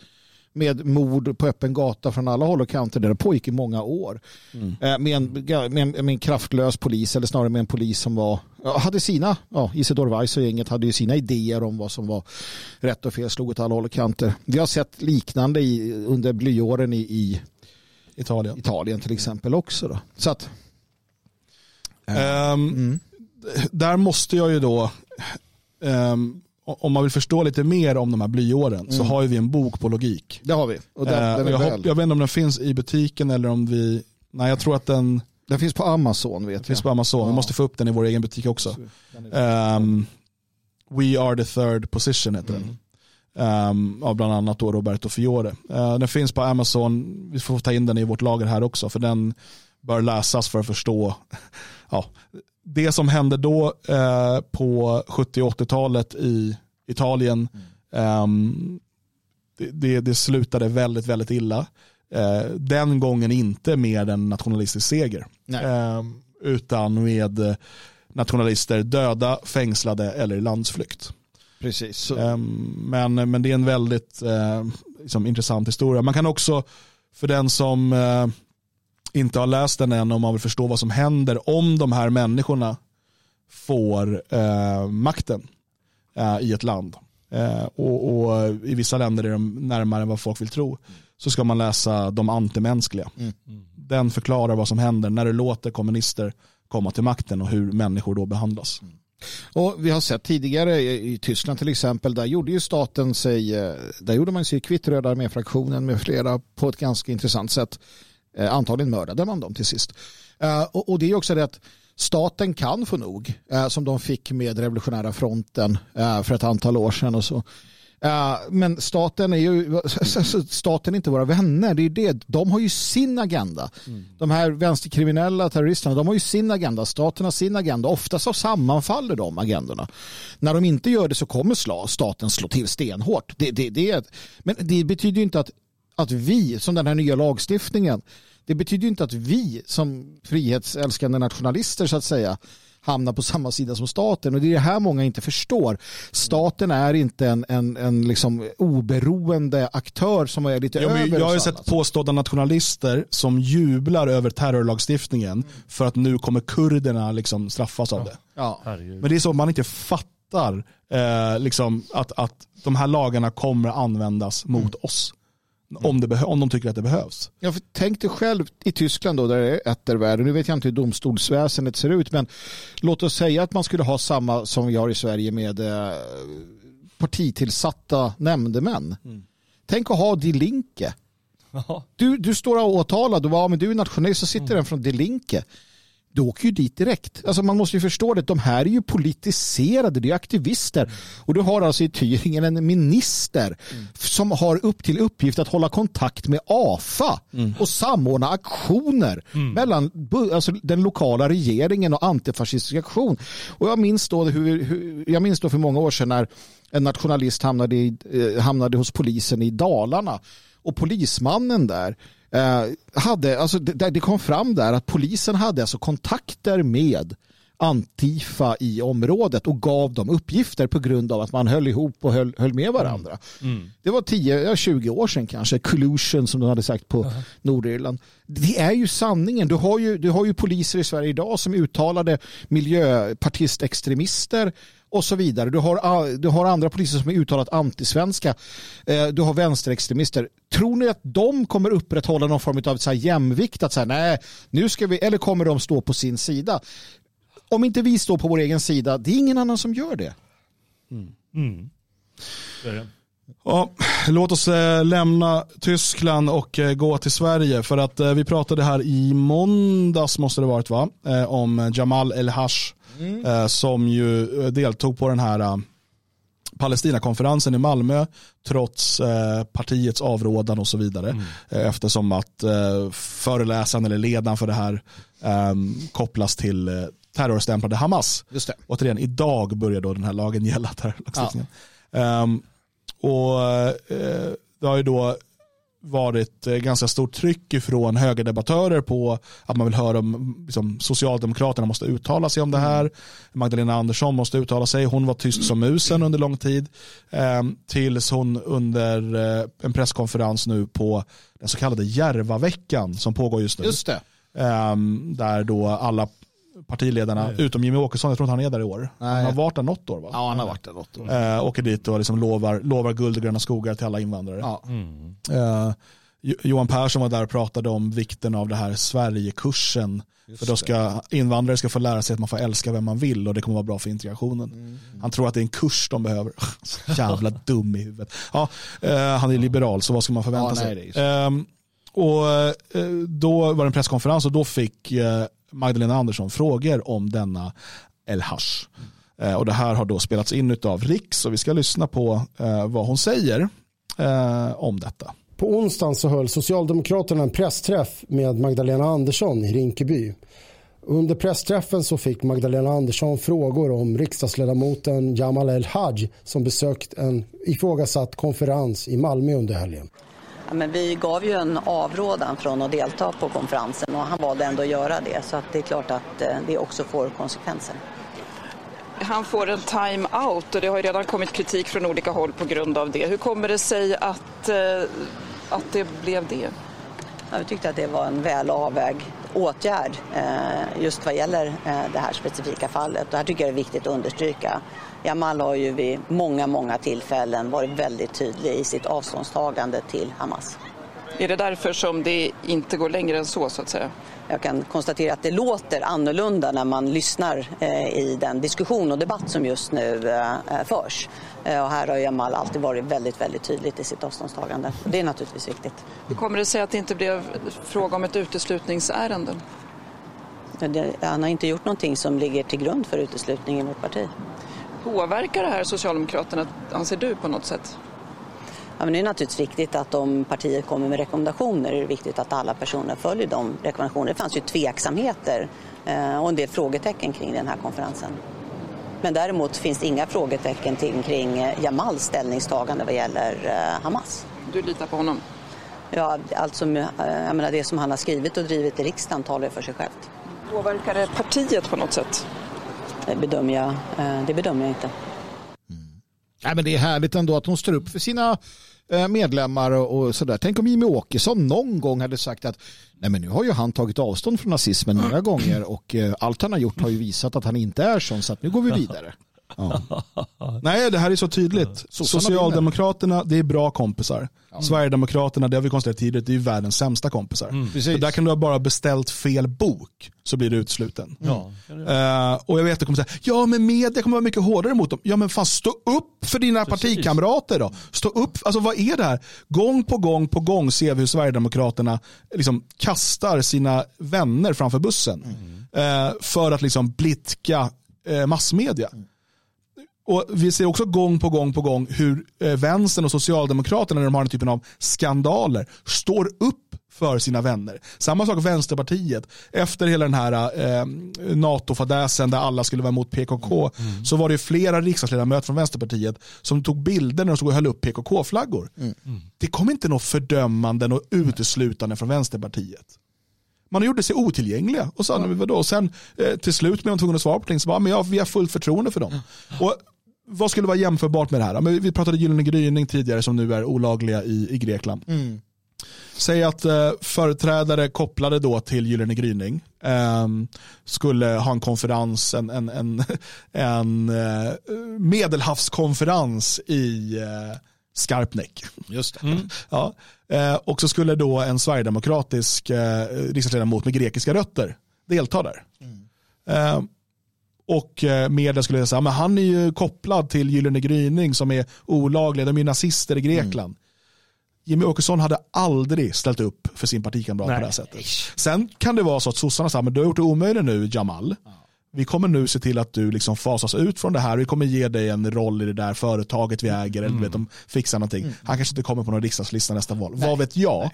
med mord på öppen gata från alla håll och kanter där det pågick i många år. Mm. Eh, med, en, med, en, med, en, kraftlös polis eller snarare med en polis som var, hade sina, ja, Isidor Weiss och gänget hade ju sina idéer om vad som var rätt och fel, slog åt alla håll och kanter. Vi har sett liknande i, under blyåren i, i Italien. Italien till exempel också. Då. Så att, um, mm. Där måste jag ju då um, om man vill förstå lite mer om de här blyåren mm. så har vi en bok på logik. Det har vi. Och den, eh, den jag, hopp, jag, vet inte om den finns i butiken eller om vi, nej jag tror att den den finns på Amazon vet jag. finns på Amazon, ja. vi måste få upp den i vår egen butik också. Um, We are the third position heter mm. den. Um, av bland annat då Roberto Fiore. Uh, den finns på Amazon, vi får ta in den i vårt lager här också för den bör läsas för att förstå ja, det som hände då eh, på 70 80-talet i Italien, mm. eh, det, det, slutade väldigt, väldigt illa. Eh, den gången inte med en nationalistisk seger, ehm, utan med nationalister döda, fängslade eller landsflykt. Precis. Ehm, men, men det är en väldigt eh, liksom, intressant historia. Man kan också, för den som eh, inte har läst den än om man vill förstå vad som händer om de här människorna får eh, makten eh, i ett land. Eh, och, och, I vissa länder är de närmare än vad folk vill tro. Så ska man läsa De antimänskliga. Mm. Den förklarar vad som händer när du låter kommunister komma till makten och hur människor då behandlas. Mm. Och Vi har sett tidigare i Tyskland till exempel, där gjorde ju staten sig, eh, där gjorde man sig kvitt Röda arméfraktionen med flera på ett ganska intressant sätt. Eh, antagligen mördade man dem till sist. Eh, och, det är också det att staten kan få nog, eh, som de fick med revolutionära fronten för ett antal år sedan och så. Men staten är ju staten är inte våra vänner. Det är det. De har ju sin agenda. Mm. De här vänsterkriminella terroristerna de har ju sin agenda. Staten har sin agenda. Ofta så sammanfaller de agendorna. När de inte gör det så kommer staten slå till stenhårt. Det, det, det, men det betyder ju inte att att vi, som den här nya lagstiftningen, det betyder ju inte att vi som frihetsälskande nationalister så att säga hamnar på samma sida som staten. Och det är det här många inte förstår. Staten är inte en, en, en liksom oberoende aktör som är lite ja, över Jag har ju sett påstådda nationalister som jublar över terrorlagstiftningen mm. för att nu kommer kurderna liksom straffas av det. Ja. Men det är så man inte fattar eh, liksom att, att de här lagarna kommer användas mot mm. oss. Om, det om de tycker att det behövs. Ja, för tänk dig själv i Tyskland då, där det är ettervärlden. Nu vet jag inte hur domstolsväsendet ser ut, men låt oss säga att man skulle ha samma som vi har i Sverige med eh, partitillsatta nämndemän. Mm. Tänk att ha Die Linke. Du, du står och åtalad och ja, men du är nationalist så sitter mm. den från Die Linke du åker ju dit direkt. Alltså man måste ju förstå det. De här är ju politiserade, det är aktivister. Och du har alltså i Thüringen en minister mm. som har upp till uppgift att hålla kontakt med AFA mm. och samordna aktioner mm. mellan alltså, den lokala regeringen och antifascistisk aktion. Och jag minns då, hur, hur, jag minns då för många år sedan när en nationalist hamnade, i, eh, hamnade hos polisen i Dalarna och polismannen där Eh, hade, alltså det, det kom fram där att polisen hade alltså kontakter med Antifa i området och gav dem uppgifter på grund av att man höll ihop och höll, höll med varandra. Mm. Mm. Det var 10-20 år sedan kanske, collusion som de hade sagt på uh -huh. Nordirland. Det är ju sanningen. Du har ju, du har ju poliser i Sverige idag som uttalade miljöpartistextremister och så vidare. Du har, ah, du har andra poliser som är uttalat antisvenska. Eh, du har vänsterextremister. Tror ni att de kommer upprätthålla någon form av så här jämvikt? Att så nej, nu ska vi, eller kommer de stå på sin sida? Om inte vi står på vår egen sida, det är ingen annan som gör det. Mm. Mm. Ja, låt oss äh, lämna Tyskland och äh, gå till Sverige för att äh, vi pratade här i måndags måste det varit va? om Jamal El-Hash mm. som ju deltog på den här Palestinakonferensen i Malmö trots partiets avrådan och så vidare mm. eftersom att föreläsaren eller ledaren för det här kopplas till terrorstämplade Hamas. Just det. Återigen, idag börjar då den här lagen gälla. Terrorlagstiftningen. Ja. Um, och eh, det har ju då varit eh, ganska stort tryck ifrån högerdebattörer på att man vill höra om liksom, Socialdemokraterna måste uttala sig om det här. Magdalena Andersson måste uttala sig. Hon var tyst som musen under lång tid. Eh, tills hon under eh, en presskonferens nu på den så kallade Järvaveckan som pågår just nu. Just det. Eh, där då alla partiledarna, Nej. utom Jimmy Åkesson, jag tror inte han är där i år. Nej. Han har varit där något år va? Ja, han har varit där något år. Äh, åker dit och liksom lovar, lovar guld och gröna skogar till alla invandrare. Ja. Mm. Äh, Johan Persson var där och pratade om vikten av det här Sverigekursen. Just för då ska invandrare ska få lära sig att man får älska vem man vill och det kommer vara bra för integrationen. Mm. Han tror att det är en kurs de behöver. Jävla dum i huvudet. Ja, eh, han är liberal så vad ska man förvänta ja, sig? Nej, ehm, och eh, då var det en presskonferens och då fick eh, Magdalena Andersson frågor om denna El Hash. Eh, och det här har då spelats in av Riks och vi ska lyssna på eh, vad hon säger eh, om detta. På onsdagen så höll Socialdemokraterna en pressträff med Magdalena Andersson i Rinkeby. Under pressträffen så fick Magdalena Andersson frågor om riksdagsledamoten Jamal El-Haj som besökt en ifrågasatt konferens i Malmö under helgen. Ja, men vi gav ju en avrådan från att delta på konferensen och han valde ändå att göra det så att det är klart att eh, det också får konsekvenser. Han får en time-out och det har ju redan kommit kritik från olika håll på grund av det. Hur kommer det sig att, eh, att det blev det? Ja, vi tyckte att det var en väl avvägd åtgärd eh, just vad gäller det här specifika fallet. Och här tycker jag det är viktigt att understryka Jamal har ju vid många, många tillfällen varit väldigt tydlig i sitt avståndstagande till Hamas. Är det därför som det inte går längre än så, så att säga? Jag kan konstatera att det låter annorlunda när man lyssnar eh, i den diskussion och debatt som just nu eh, förs. Eh, och här har Jamal alltid varit väldigt, väldigt tydligt i sitt avståndstagande. Det är naturligtvis viktigt. Hur kommer det sig att det inte blev fråga om ett uteslutningsärende? Han har inte gjort någonting som ligger till grund för uteslutning i vårt parti. Påverkar det här Socialdemokraterna, anser du, på något sätt? Ja, men det är naturligtvis viktigt att om partiet kommer med rekommendationer är det viktigt att alla personer följer de rekommendationerna. Det fanns ju tveksamheter eh, och en del frågetecken kring den här konferensen. Men däremot finns det inga frågetecken kring eh, Jamals ställningstagande vad gäller eh, Hamas. Du litar på honom? Ja, alltså, jag menar, det som han har skrivit och drivit i riksdagen talar för sig självt. Påverkar det partiet på något sätt? Det bedömer jag, eh, det bedömer jag inte. Mm. Nej, men det är härligt ändå att hon står upp för sina eh, medlemmar och sådär. Tänk om Jimmie Åkesson någon gång hade sagt att nej men nu har ju han tagit avstånd från nazismen några gånger och eh, allt han har gjort har ju visat att han inte är sån så att nu går vi vidare. Ja. Nej, det här är så tydligt. Socialdemokraterna, det är bra kompisar. Sverigedemokraterna, det har vi konstaterat tidigare, det är världens sämsta kompisar. Mm. Precis. där kan du ha bara beställt fel bok så blir du utesluten. Ja. Eh, och jag vet att du kommer säga, ja men media kommer vara mycket hårdare mot dem. Ja men fan stå upp för dina partikamrater då. Stå upp, alltså vad är det här? Gång på gång på gång ser vi hur Sverigedemokraterna liksom kastar sina vänner framför bussen. Eh, för att liksom blidka eh, massmedia. Och Vi ser också gång på gång på gång hur eh, vänstern och socialdemokraterna när de har den typen av skandaler står upp för sina vänner. Samma sak Vänsterpartiet. Efter hela den här eh, NATO-fadäsen där alla skulle vara emot PKK så var det flera riksdagsledamöter från Vänsterpartiet som tog bilder när de stod och höll upp PKK-flaggor. Det kom inte något fördömanden och uteslutande från Vänsterpartiet. Man gjorde sig otillgängliga och sa, men vadå? Och sen eh, till slut blev de tvungna att svara på ting, så bara, men ja, vi har fullt förtroende för dem. Och vad skulle vara jämförbart med det här? Men vi pratade Gyllene gryning tidigare som nu är olagliga i, i Grekland. Säg att eh, företrädare kopplade då till Gyllene gryning ehm, skulle ha en konferens, en, en, en, en eh, medelhavskonferens i eh, Skarpnäck. Just det. Ja. Eh, och så skulle då en sverigedemokratisk eh, riksdagsledamot med grekiska rötter delta där. Eh, och eh, media skulle säga, men han är ju kopplad till Gyllene gryning som är olaglig, de är ju nazister i Grekland. Jimmy Åkesson hade aldrig ställt upp för sin partikamrat Nej. på det här sättet. Sen kan det vara så att sossarna säger, men du har gjort det omöjligt nu Jamal. Vi kommer nu se till att du liksom fasas ut från det här. Vi kommer ge dig en roll i det där företaget vi äger. Eller du vet, de fixar någonting. Han kanske inte kommer på någon riksdagslista nästa val. Vad vet jag?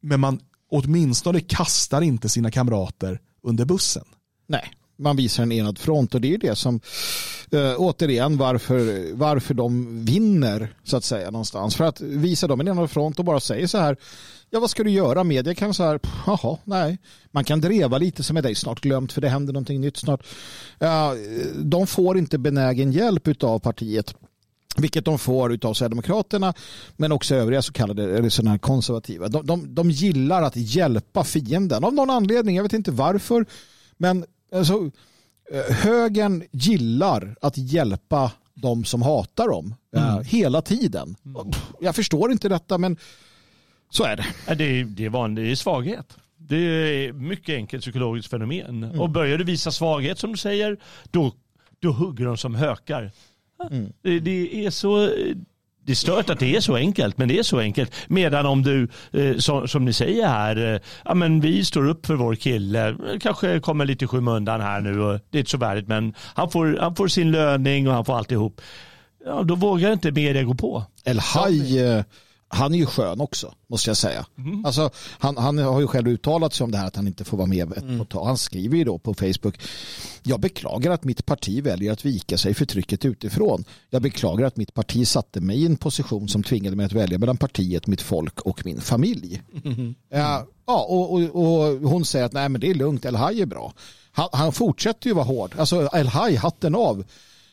Men man åtminstone kastar inte sina kamrater under bussen. Nej, man visar en enad front och det är det som äh, återigen varför, varför de vinner så att säga någonstans. För att visa dem en enad front och bara säga så här ja vad ska du göra? Media kan så här, jaha, nej. Man kan dreva lite som är dig snart glömt för det händer någonting nytt snart. Ja, de får inte benägen hjälp av partiet. Vilket de får av Sverigedemokraterna men också övriga så kallade eller sådana här konservativa. De, de, de gillar att hjälpa fienden av någon anledning. Jag vet inte varför. Men alltså, eh, högern gillar att hjälpa de som hatar dem eh, hela tiden. Pff, Jag förstår inte detta men så är det. Det är, det är vanlig svaghet. Det är mycket enkelt psykologiskt fenomen. Och börjar du visa svaghet som du säger, då, då hugger de som hökar. Det, det är så... Det är stört att det är så enkelt, men det är så enkelt. Medan om du, eh, som, som ni säger här, eh, ja, men vi står upp för vår kille, eh, kanske kommer lite i skymundan här nu och det är inte så värdigt, men han får, han får sin löning och han får alltihop. Ja, då vågar inte media gå på. El Haj, eh, han är ju skön också, måste jag säga. Alltså, han, han har ju själv uttalat sig om det här att han inte får vara med ett tag. Han skriver ju då på Facebook, jag beklagar att mitt parti väljer att vika sig för trycket utifrån. Jag beklagar att mitt parti satte mig i en position som tvingade mig att välja mellan partiet, mitt folk och min familj. Ja, ja och, och, och hon säger att nej men det är lugnt, El Haj är bra. Han, han fortsätter ju vara hård. Alltså El Haj, hatten av.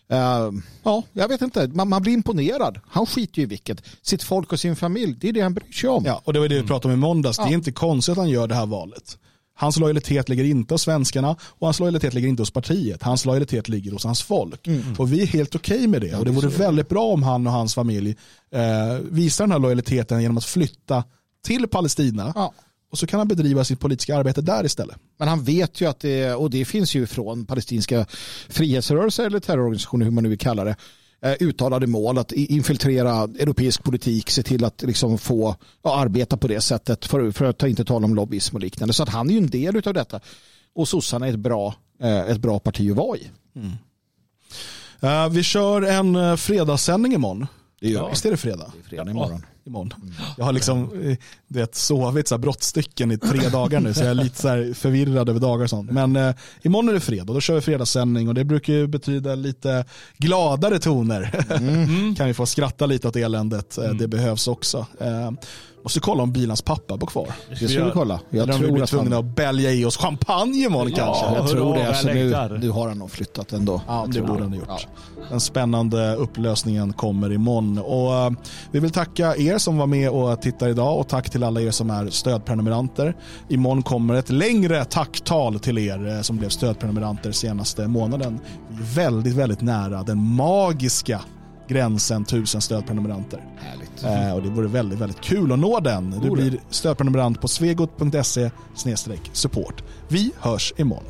Eh, ja, jag vet inte. Man, man blir imponerad. Han skiter ju i vilket. Sitt folk och sin familj, det är det han bryr sig om. Ja, och det var det vi pratade om i måndags. Det är inte konstigt att han gör det här valet. Hans lojalitet ligger inte hos svenskarna och hans lojalitet ligger inte hos partiet. Hans lojalitet ligger hos hans folk. Och vi är helt okej med det. och det vore väldigt bra om han och hans familj eh, visar den här lojaliteten genom att flytta till Palestina. Ja. Och så kan han bedriva sitt politiska arbete där istället. Men han vet ju att det, och det finns ju från palestinska frihetsrörelser eller terrororganisationer, hur man nu vill kalla det, eh, uttalade mål att infiltrera europeisk politik, se till att liksom få ja, arbeta på det sättet för, för att inte tala om lobbyism och liknande. Så att han är ju en del av detta. Och sossarna är ett bra, eh, ett bra parti att vara i. Eh, vi kör en fredagssändning imorgon. Det gör vi. Visst är det fredag? Fredag imorgon. Imorgon. Jag har liksom eh, du vet, sovit så här brottstycken i tre dagar nu så jag är lite så förvirrad över dagar och sånt. Men eh, imorgon är det fredag, då kör vi fredagssändning och det brukar ju betyda lite gladare toner. kan vi få skratta lite åt eländet, eh, det behövs också. Eh, måste kolla om bilans pappa bor kvar. Det ska vi kolla. Jag Eller om vi tror blir att tvungna han, att bälja i oss champagne imorgon kanske. jag tror det. Alltså, nu, nu har han nog flyttat ändå. Ja, det tror borde han ha gjort. Den spännande upplösningen kommer imorgon. Och, eh, vi vill tacka er er som var med och tittade idag och tack till alla er som är stödprenumeranter. Imorgon kommer ett längre tacktal till er eh, som blev stödprenumeranter senaste månaden. Vi är väldigt, väldigt nära den magiska gränsen 1000 stödprenumeranter. Härligt. Eh, och det vore väldigt, väldigt kul att nå den. Du Vore. blir stödprenumerant på svegot.se support. Vi hörs imorgon.